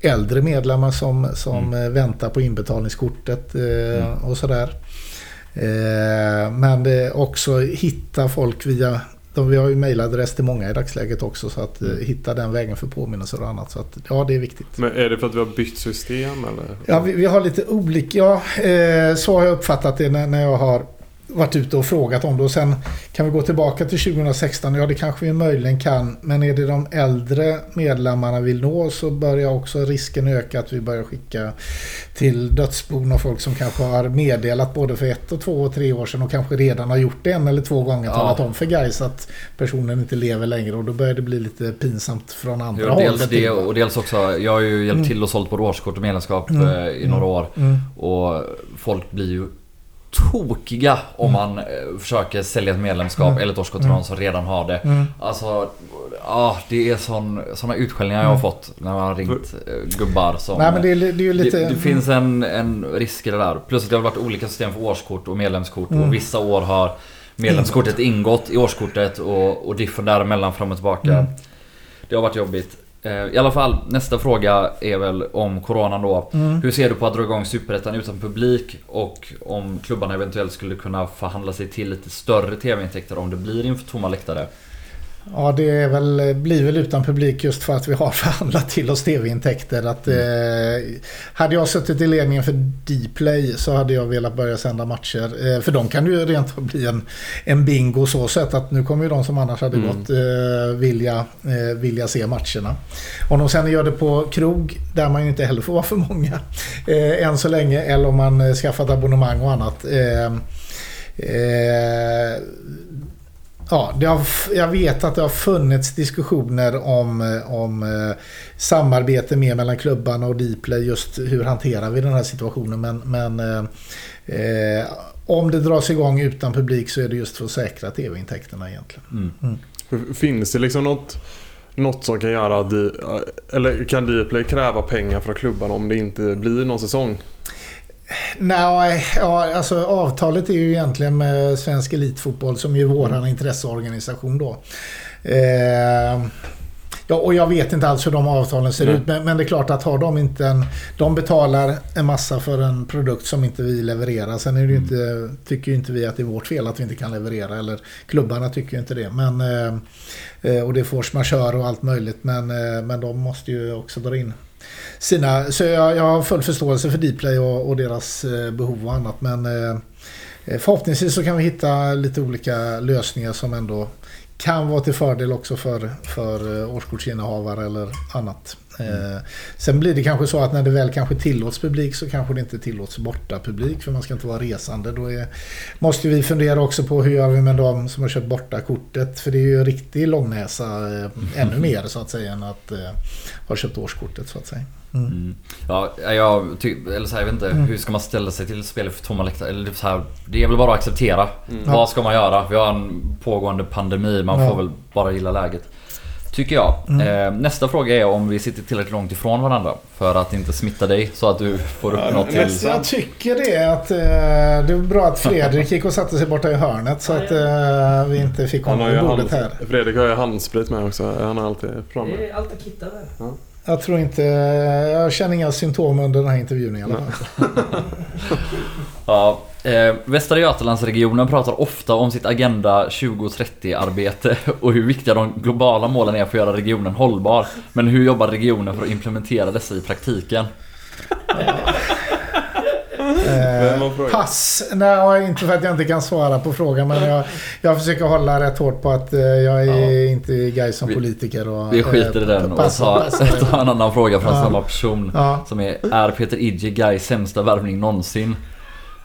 äldre medlemmar som, som mm. Eh, väntar på inbetalningskortet eh, mm. och sådär. Eh, men också hitta folk via de, vi har ju mejladress till många i dagsläget också så att mm. hitta den vägen för påminnelser och annat. Så att, ja, det är viktigt. Men är det för att vi har bytt system eller? Ja, vi, vi har lite olika. Ja, eh, så har jag uppfattat det när, när jag har varit ute och frågat om det. Och sen kan vi gå tillbaka till 2016. Ja, det kanske vi möjligen kan. Men är det de äldre medlemmarna vill nå så börjar också risken öka att vi börjar skicka till dödsbon och folk som kanske har meddelat både för ett och två och tre år sedan och kanske redan har gjort det en eller två gånger. Ja. Talat om för guys att personen inte lever längre och då börjar det bli lite pinsamt från andra ja, dels det och dels också, jag har ju hjälpt mm. till och sålt både årskort och medlemskap mm. Eh, i några mm. år. Mm. Och folk blir ju tokiga om man eh, försöker sälja ett medlemskap Mm. eller ett årskort till någon som redan har det. Mm. Alltså, ja det är sån, såna utskällningar jag har Mm. fått när man har ringt eh, gubbar som... Nej men det är, det är lite... det, det finns en, en risk i det där. Plus att det har varit olika system för årskort och medlemskort. Mm. Och vissa år har medlemskortet ingått i årskortet och, och diffen däremellan fram och tillbaka. Mm. Det har varit jobbigt. Eh, I alla fall, nästa fråga är väl om Coronan då. Mm. Hur ser du på att dra igång Superettan utan publik? Och om klubbarna eventuellt skulle kunna förhandla sig till lite större TV-intäkter om det blir inför tomma läktare? Ja, det är väl, blir väl utan publik just för att vi har förhandlat till oss tv-intäkter. Att, eh, hade jag suttit i ledningen för Dplay så hade jag velat börja sända matcher. Eh, för de kan ju rent bli en, en bingo så sätt att nu kommer ju de som annars hade Mm. gått eh, vilja, eh, vilja se matcherna. Om de sen gör det på krog där man ju inte heller får vara för många eh, än så länge. Eller om man eh, skaffat abonnemang och annat. Ja, har, jag vet att det har funnits diskussioner om, eh, om eh, samarbete mer mellan klubbarna och Dplay. Just hur hanterar vi den här situationen. Men, men eh, eh, om det dras igång utan publik så är det just för att säkra tv-intäkterna egentligen. Mm. Finns det liksom något, något som kan göra att Eller kan Dplay kräva pengar från klubbarna om det inte blir någon säsong? Nej, ja, alltså avtalet är ju egentligen med Svensk Elitfotboll som ju är våran intresseorganisation då. Eh, ja, och jag vet inte alls hur de avtalen ser Nej. ut men, men det är klart att har de inte en... De betalar en massa för en produkt som inte vi levererar. Sen är det ju inte, tycker ju inte vi att det är vårt fel att vi inte kan leverera. Eller klubbarna tycker ju inte det. Men, eh, eh, och det är force majeure och allt möjligt. Men, eh, men de måste ju också dra in sina... Så jag, jag har full förståelse för Dplay och, och deras eh, behov och annat. Men eh, eh förhoppningsvis så kan vi hitta lite olika lösningar som ändå kan vara till fördel också för, för eh, årskortsinnehavare eller annat. Eh, sen blir det kanske så att när det väl kanske tillåts publik så kanske det inte tillåts borta publik för man ska inte vara resande. Då är, måste vi fundera också på hur gör vi med de som har köpt borta kortet. För det är ju riktig långnäsa eh, ännu mer så att säga än att eh, ha köpt årskortet så att säga. Mm. Mm. Ja, jag ty- eller så här, jag vet inte. Mm. Hur ska man ställa sig till spel för tomma läktare? Eller typ så här, det är väl bara att acceptera. Mm. Vad ska man göra? Vi har en pågående pandemi. Man Ja. får väl bara gilla läget. Tycker jag. Mm. Eh, nästa fråga är om vi sitter tillräckligt långt ifrån varandra. För att inte smitta dig. Så att du får upp Ja, något till... Jag tycker det att eh, det är bra att Fredrik gick och satte sig borta i hörnet så att eh, vi inte fick har honom på bordet här. Fredrik har ju handsprit med också. Han är alltid framme. Det är allt att kitta där. Jag tror inte, jag känner inga symptom under den här intervjun i alla fall. Ja, eh, Västra Götalandsregionen pratar ofta om sitt Agenda 2030-arbete och hur viktiga de globala målen är för att göra regionen hållbar. Men hur jobbar regionen för att implementera dessa i praktiken? Eh, pass. Nej, inte för att jag inte kan svara på frågan men jag, jag försöker hålla rätt hårt på att eh, jag är Ja. inte guy som Vi- politiker. Och, Vi skiter i eh, den och tar, passa. tar en annan fråga från Ja. samma person. Ja. Som är, är Peter Idje Gais sämsta värvning någonsin?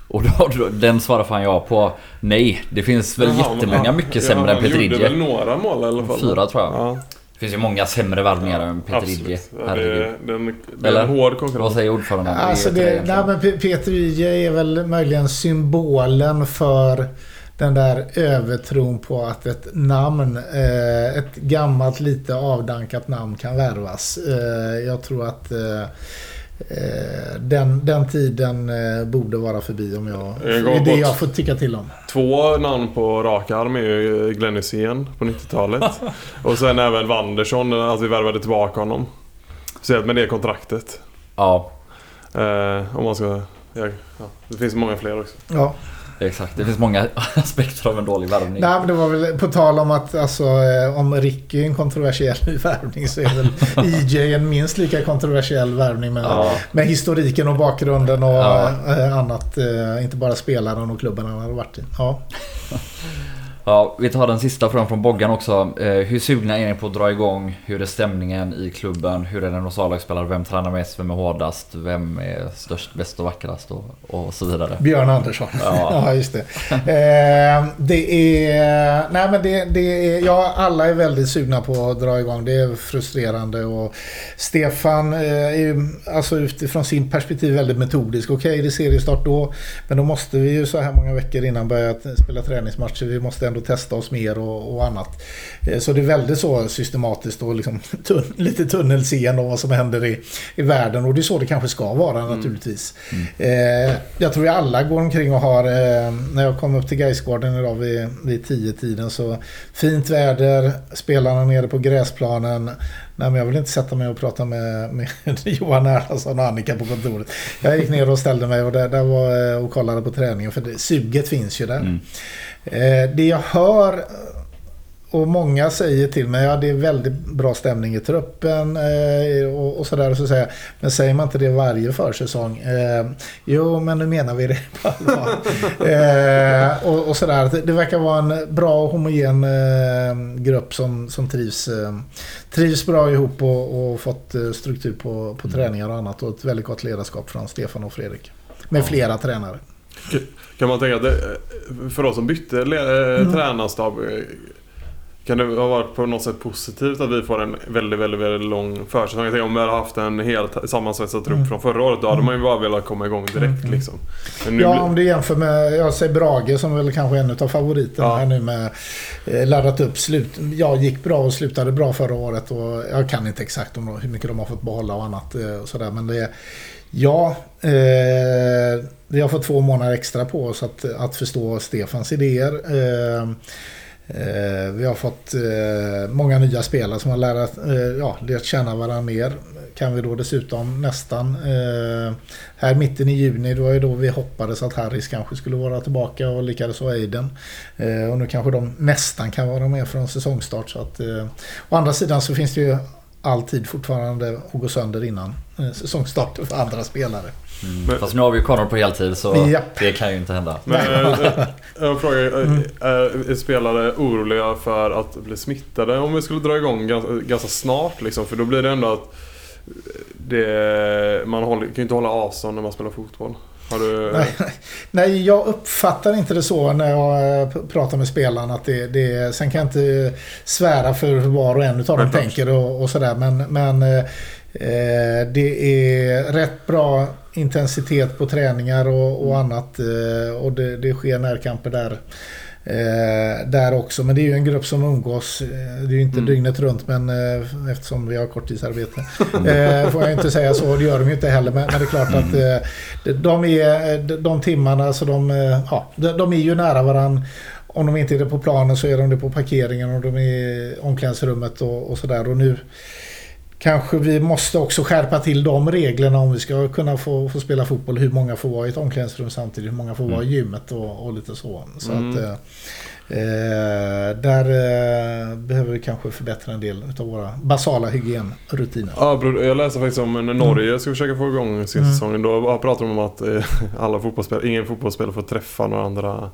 Och då, då, den svarar fan jag på Nej, det finns väl Jaha, jättemånga men- mycket ja, sämre än han Peter gjorde väl Idje. några mål i alla fall. Fyra tror jag. Ja, Det finns ju många sämre värvningar än Peter absolut. Idje. Ja, det, är- det, är en, det är Eller? en hård Vad konkurrens. säger ordföranden? Alltså det, nej, men Pe- Peter Wije är väl möjligen symbolen för den där övertron på att ett namn, eh, ett gammalt lite avdankat namn kan värvas. Eh, jag tror att eh, den, den tiden eh, borde vara förbi om jag... Det är det jag får tycka till om. Två namn på rak arm är ju Glenn Hysén på 90-talet. och sen även Wandersson, att vi värvade tillbaka honom. Speciellt med det kontraktet. Ja, Eh, om man ska... Ja, det finns många fler också. Ja. Exakt. Det finns många aspekter av en dålig värvning. Nej, men det var väl på tal om att alltså, eh, om Ricky är en kontroversiell värvning så är väl EJ en minst lika kontroversiell värvning med, Ja. med historiken och bakgrunden och Ja. eh, annat. eh, Inte bara spelaren och klubben han hade varit i. Ja. Ja, vi tar den sista frågan från Boggan också. Eh, hur sugna är ni på att dra igång? Hur är stämningen i klubben? Hur är den hos A-lagsspelare? Vem tränar mest? Vem är hårdast? Vem är störst, bäst och vackrast? Och, och så vidare. Björn Andersson. Ja. Ja, just det. Eh, det är... Nej, men det, det är... Ja, alla är väldigt sugna på att dra igång. Det är frustrerande och Stefan eh, är alltså utifrån sin perspektiv väldigt metodisk. Okej, det är seriestart då, men då måste vi ju så här många veckor innan börja spela träningsmatcher. Vi måste ändå testa oss mer och, och annat. Eh, så det är väldigt så systematiskt och liksom tun, lite tunnelseende om vad som händer i, i världen. Och det är så det kanske ska vara naturligtvis. Eh, jag tror vi alla går omkring och har, eh, när jag kom upp till Gaisgården idag vid, vid tio tiden så fint väder, spelarna nere på gräsplanen. Nej, men jag vill inte sätta mig och prata med, med Johan Erlandsson och Annika på kontoret. Jag gick ner och ställde mig och, där, där var, eh, och kollade på träningen för det, suget finns ju där. Mm. Eh, det jag hör och många säger till mig, ja det är väldigt bra stämning i truppen eh, och, och sådär. Och så säger men säger man inte det varje försäsong? Eh, jo, men nu menar vi det på allvar. eh, och, och sådär. Det, det verkar vara en bra och homogen eh, grupp som, som trivs, eh, trivs bra ihop och, och fått eh, struktur på, på träningar och annat. Och ett väldigt gott ledarskap från Stefan och Fredrik. Med flera tränare. Kan man tänka att det, för oss som bytte le- eh, Mm. tränarstab kan det ha varit på något sätt positivt att vi får en väldigt, väldigt, väldigt lång försäsong? Jag tänker om vi hade haft en helt sammansvetsad trupp Mm. från förra året då hade man ju bara velat komma igång direkt Mm. liksom. Men nu Ja, blir- om du jämför med, jag säger Brage som väl kanske är en av favoriterna Ja. här nu med eh, laddat upp slut. Ja, gick bra och slutade bra förra året och jag kan inte exakt om hur mycket de har fått behålla och annat eh, och sådär. Men det ja, eh, vi har fått två månader extra på oss att, att förstå Stefans idéer. Eh, Eh, vi har fått eh, många nya spelare som har lärt, eh, ja, lärt känna varandra mer. Kan vi då dessutom nästan eh, här mitten i juni, det var ju då vi hoppades att Harris kanske skulle vara tillbaka och likaså Aiden. Eh, och nu kanske de nästan kan vara med från säsongstart. Så att, eh, å andra sidan så finns det ju alltid fortfarande att gå sönder innan säsongstart för andra spelare. Mm. Men- Fast nu har vi ju Connor på heltid så Japp. det kan ju inte hända. Men eh, jag frågar, Mm. eh, är spelare oroliga för att bli smittade om vi skulle dra igång ganska, ganska snart liksom? För då blir det ändå att det, man håller, kan ju inte hålla avstånd när man spelar fotboll. Har du... Nej, nej, jag uppfattar inte det så när jag eh, pratar med spelarna. Att det, det, sen kan jag inte svära för hur var och en utav dem tänker och, och sådär. Men, men eh, eh, det är rätt bra intensitet på träningar och, och annat. Eh, och det, det sker närkamper där. Eh, där också. Men det är ju en grupp som umgås. eh, Det är ju inte Mm. dygnet runt men eh, eftersom vi har korttidsarbete. Eh, får jag inte säga så. Det gör de ju inte heller. Men, men det är klart att eh, de- är, de, de timmarna så de, eh, ja, de, de är ju nära varandra. Om de inte är det på planen så är de det på parkeringen och de är i omklädningsrummet och, och sådär. Och nu kanske vi måste också skärpa till de reglerna om vi ska kunna få, få spela fotboll. Hur många får vara i ett omklädningsrum samtidigt, hur många får vara i gymmet och, och lite så. Så Mm. att, eh, eh, där eh, behöver vi kanske förbättra en del av våra basala hygienrutiner. Ja, jag läste faktiskt om när Norge ska försöka få igång sin Mm. säsong. Då pratar de om att eh, alla fotbollsspelare, ingen fotbollsspelare får träffa några andra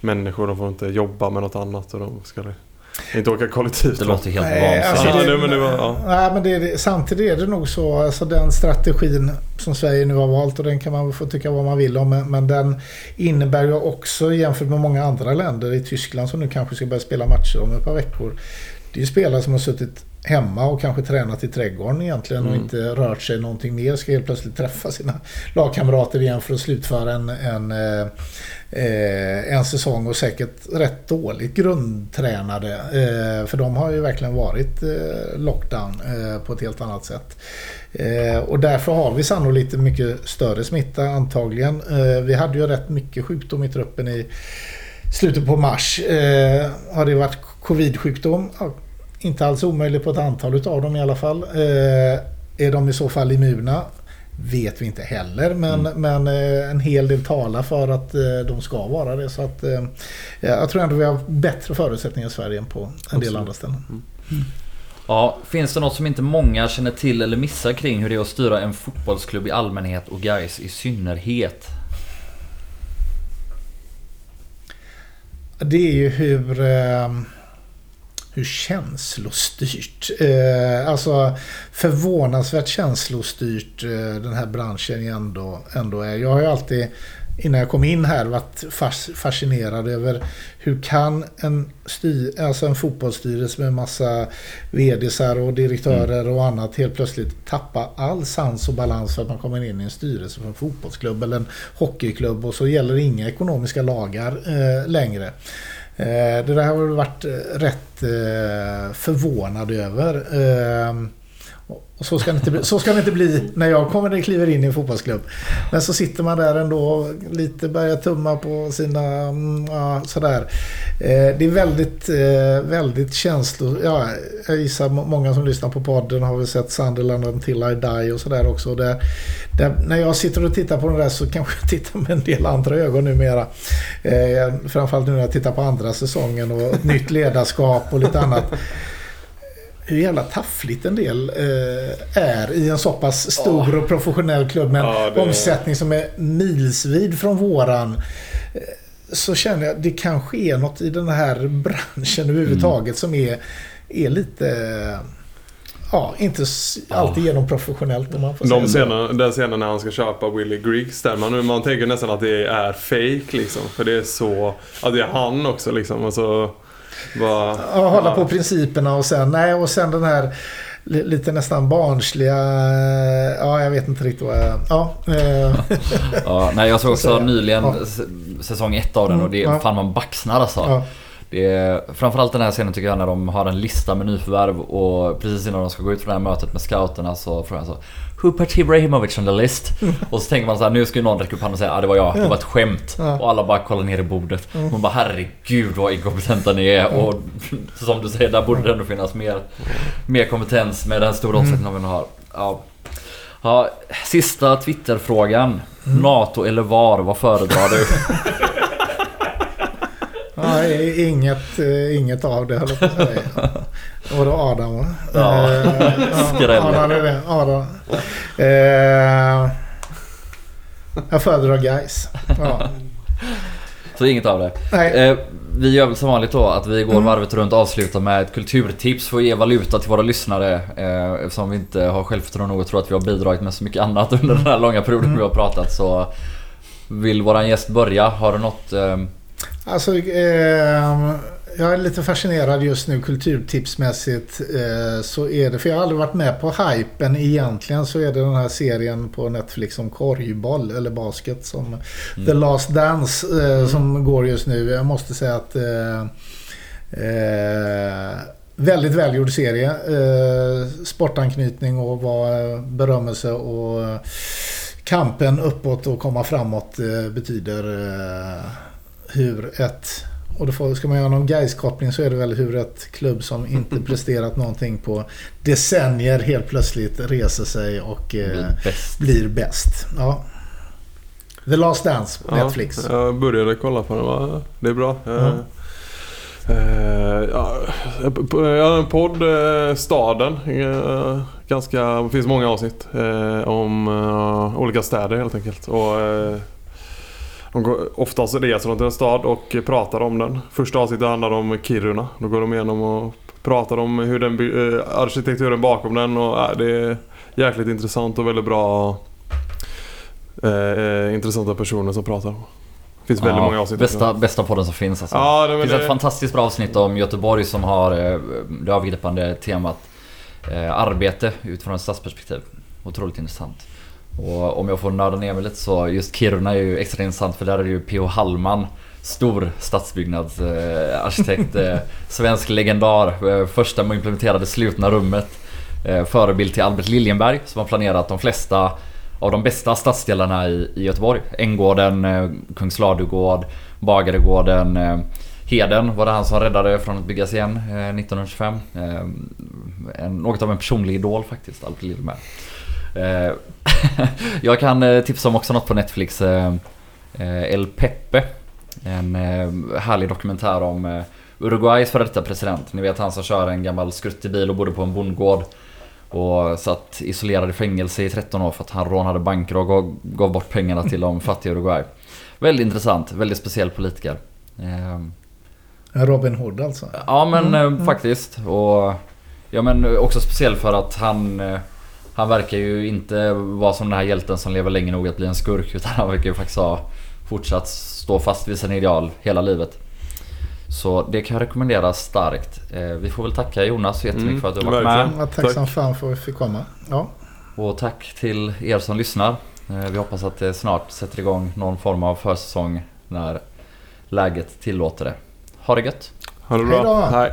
människor. De får inte jobba med något annat och de ska inte åka kollektivt. Det låter helt alltså vansinnigt. Ja, det- men det var- ja. Nej, men det, det, samtidigt är det nog så, alltså den strategin som Sverige nu har valt och den kan man få tycka vad man vill om, men, men den innebär ju också jämfört med många andra länder i Tyskland som nu kanske ska börja spela matcher om ett par veckor. Det är ju spelare som har suttit hemma och kanske tränat i trädgården egentligen och Mm. inte rört sig någonting mer. Ska helt plötsligt träffa sina lagkamrater igen för att slutföra en, en, eh, eh, en säsong och säkert rätt dåligt grundtränade. Eh, för de har ju verkligen varit lockdown på ett helt annat sätt. Och därför har vi sannolikt mycket större smitta antagligen. Vi hade ju rätt mycket sjukdom i truppen i slutet på mars. Har det varit covid-sjukdom? Ja, inte alls omöjligt på ett antal utav dem i alla fall. Eh, är de i så fall immuna? Vet vi inte heller men, men eh, en hel del talar för att eh, de ska vara det. Så att, eh, jag tror ändå vi har bättre förutsättningar i Sverige än på en del Absolut. andra ställen. Ja, finns det något som inte många känner till eller missar kring hur det är att styra en fotbollsklubb i allmänhet och guys i synnerhet? det är ju hur... Hur känslostyrt, eh, alltså förvånansvärt känslostyrt eh, den här branschen ändå, ändå är. Jag har ju alltid innan jag kom in här varit fascinerad över hur kan en, styr, alltså en fotbollsstyrelse med massa vdsar och direktörer mm. och annat helt plötsligt tappa all sans och balans för att man kommer in i en styrelse för en fotbollsklubb eller en hockeyklubb och så gäller inga ekonomiska lagar eh, längre. Eh, det där har jag varit eh, rätt eh, förvånad över. Och så ska, det inte bli, så ska det inte bli när jag kommer och kliver in i en fotbollsklubb. Men så sitter man där ändå och lite börjar tumma på sina... Mm, ja, sådär. Eh, det är väldigt, eh, väldigt känslor... Ja, jag gissar många som lyssnar på podden har väl sett Sunderland until I die och sådär också. Där, där, när jag sitter och tittar på den där så kanske jag tittar med en del andra ögon numera. Eh, framförallt nu när jag tittar på andra säsongen och ett nytt ledarskap och lite annat hur jävla taffligt en del eh, är i en så pass stor oh. och professionell klubb med en ja, det... omsättning som är milsvid från våran. Eh, så känner jag att det kanske är något i den här branschen överhuvudtaget mm. som är, är lite... Ja, inte alltid genom professionellt om man får De säga scenen, Den scenen när han ska köpa Willy Griggs där. Man, man tänker nästan att det är fake liksom. För det är så... Att det är han också liksom. Alltså, bara, ja, hålla på principerna och sen, nej, och sen den här lite nästan barnsliga, ja jag vet inte riktigt vad jag... Ja. Eh. ja nej jag såg också nyligen ja. säsong ett av den och det mm, ja. fan man baxnar alltså. Ja. Det är, framförallt den här scenen tycker jag när de har en lista med nyförvärv och precis innan de ska gå ut från det här mötet med scouterna så frågar han så Who put Ibrahimovic on the list? Mm. Och så tänker man så här, nu ska ju någon räcka upp handen och säga ah, det var jag, det var ett skämt. Och alla bara kollar ner i bordet. Mm. Man bara herregud vad inkompetenta ni är. Mm. Och som du säger, där borde det ändå finnas mer, mer kompetens med den stora mm. omsättningen vi har. Ja. Ja, sista Twitterfrågan. Mm. NATO eller VAR, vad föredrar du? Nej, inget, eh, inget av det höll jag på att säga. Och då Adam va? Ja, eh, skräll. Adam är det. Adam. Eh, jag föredrar guys. Ja. Så inget av det. Nej. Eh, vi gör väl som vanligt då att vi går mm. varvet runt och avslutar med ett kulturtips för att ge valuta till våra lyssnare. Eh, eftersom vi inte har självförtroende nog och tror att vi har bidragit med så mycket annat under den här långa perioden mm. vi har pratat så vill våran gäst börja? Har du något Alltså, eh, jag är lite fascinerad just nu kulturtipsmässigt. Eh, så är det, för jag har aldrig varit med på hypen egentligen. Så är det den här serien på Netflix om korgboll eller basket som mm. The Last Dance eh, mm. som går just nu. Jag måste säga att eh, eh, Väldigt välgjord serie. Eh, sportanknytning och var berömmelse och kampen uppåt och komma framåt betyder hur ett och då får, ska man göra någon Gais-koppling så är det väl hur ett klubb som inte presterat någonting på decennier helt plötsligt reser sig och eh, blir bäst. Ja. The Last Dance på ja, Netflix. Jag började kolla på den. Det är bra. Mm. Uh, ja, en podd, uh, Staden. Uh, ganska, det finns många avsnitt om olika städer helt enkelt. Och, de går oftast reser de till en stad och pratar om den. Första avsnittet handlar om Kiruna. Då går de igenom och pratar om hur den, äh, arkitekturen bakom den. Och, äh, det är jäkligt intressant och väldigt bra äh, intressanta personer som pratar. Det finns väldigt ja, många avsnitt. Bästa, bästa podden som finns alltså. Ja, det finns det... ett fantastiskt bra avsnitt om Göteborg som har det övergripande temat arbete utifrån ett stadsperspektiv. Otroligt intressant. Och om jag får nörda ner mig lite så, just Kiruna är ju extra intressant för där är det ju P.H. Hallman Stor stadsbyggnadsarkitekt, eh, svensk legendar, eh, första man implementerade slutna rummet. Eh, förebild till Albert Liljenberg som har planerat de flesta av de bästa stadsdelarna i, i Göteborg. Änggården, eh, Kungsladugård, Bagaregården, eh, Heden var det han som räddade från att byggas igen eh, 1925. Eh, en, något av en personlig idol faktiskt, Albert Liljenberg. Eh, jag kan eh, tipsa om också något på Netflix. Eh, El Pepe. En härlig dokumentär om Uruguays före detta president. Ni vet han som kör en gammal skruttig bil och bodde på en bondgård. Och satt isolerad i fängelse i 13 år för att han rånade banker och gav, gav bort pengarna till de fattiga Uruguay. Väldigt intressant, väldigt speciell politiker. En Robin Hood alltså. Ja men Mm, eh, faktiskt. Och ja men också speciell för att han... Han verkar ju inte vara som den här hjälten som lever länge nog att bli en skurk. Utan han verkar ju faktiskt ha fortsatt stå fast vid sina ideal hela livet. Så det kan jag rekommendera starkt. Eh, Vi får väl tacka Jonas så jättemycket Mm, för att du har varit med. Ja, tack, Tack. som fan för att vi fick komma. Ja. Och tack till er som lyssnar. Eh, Vi hoppas att det snart sätter igång någon form av försäsong när läget tillåter det. Ha det gött! Ha det Hej bra. då. Hej.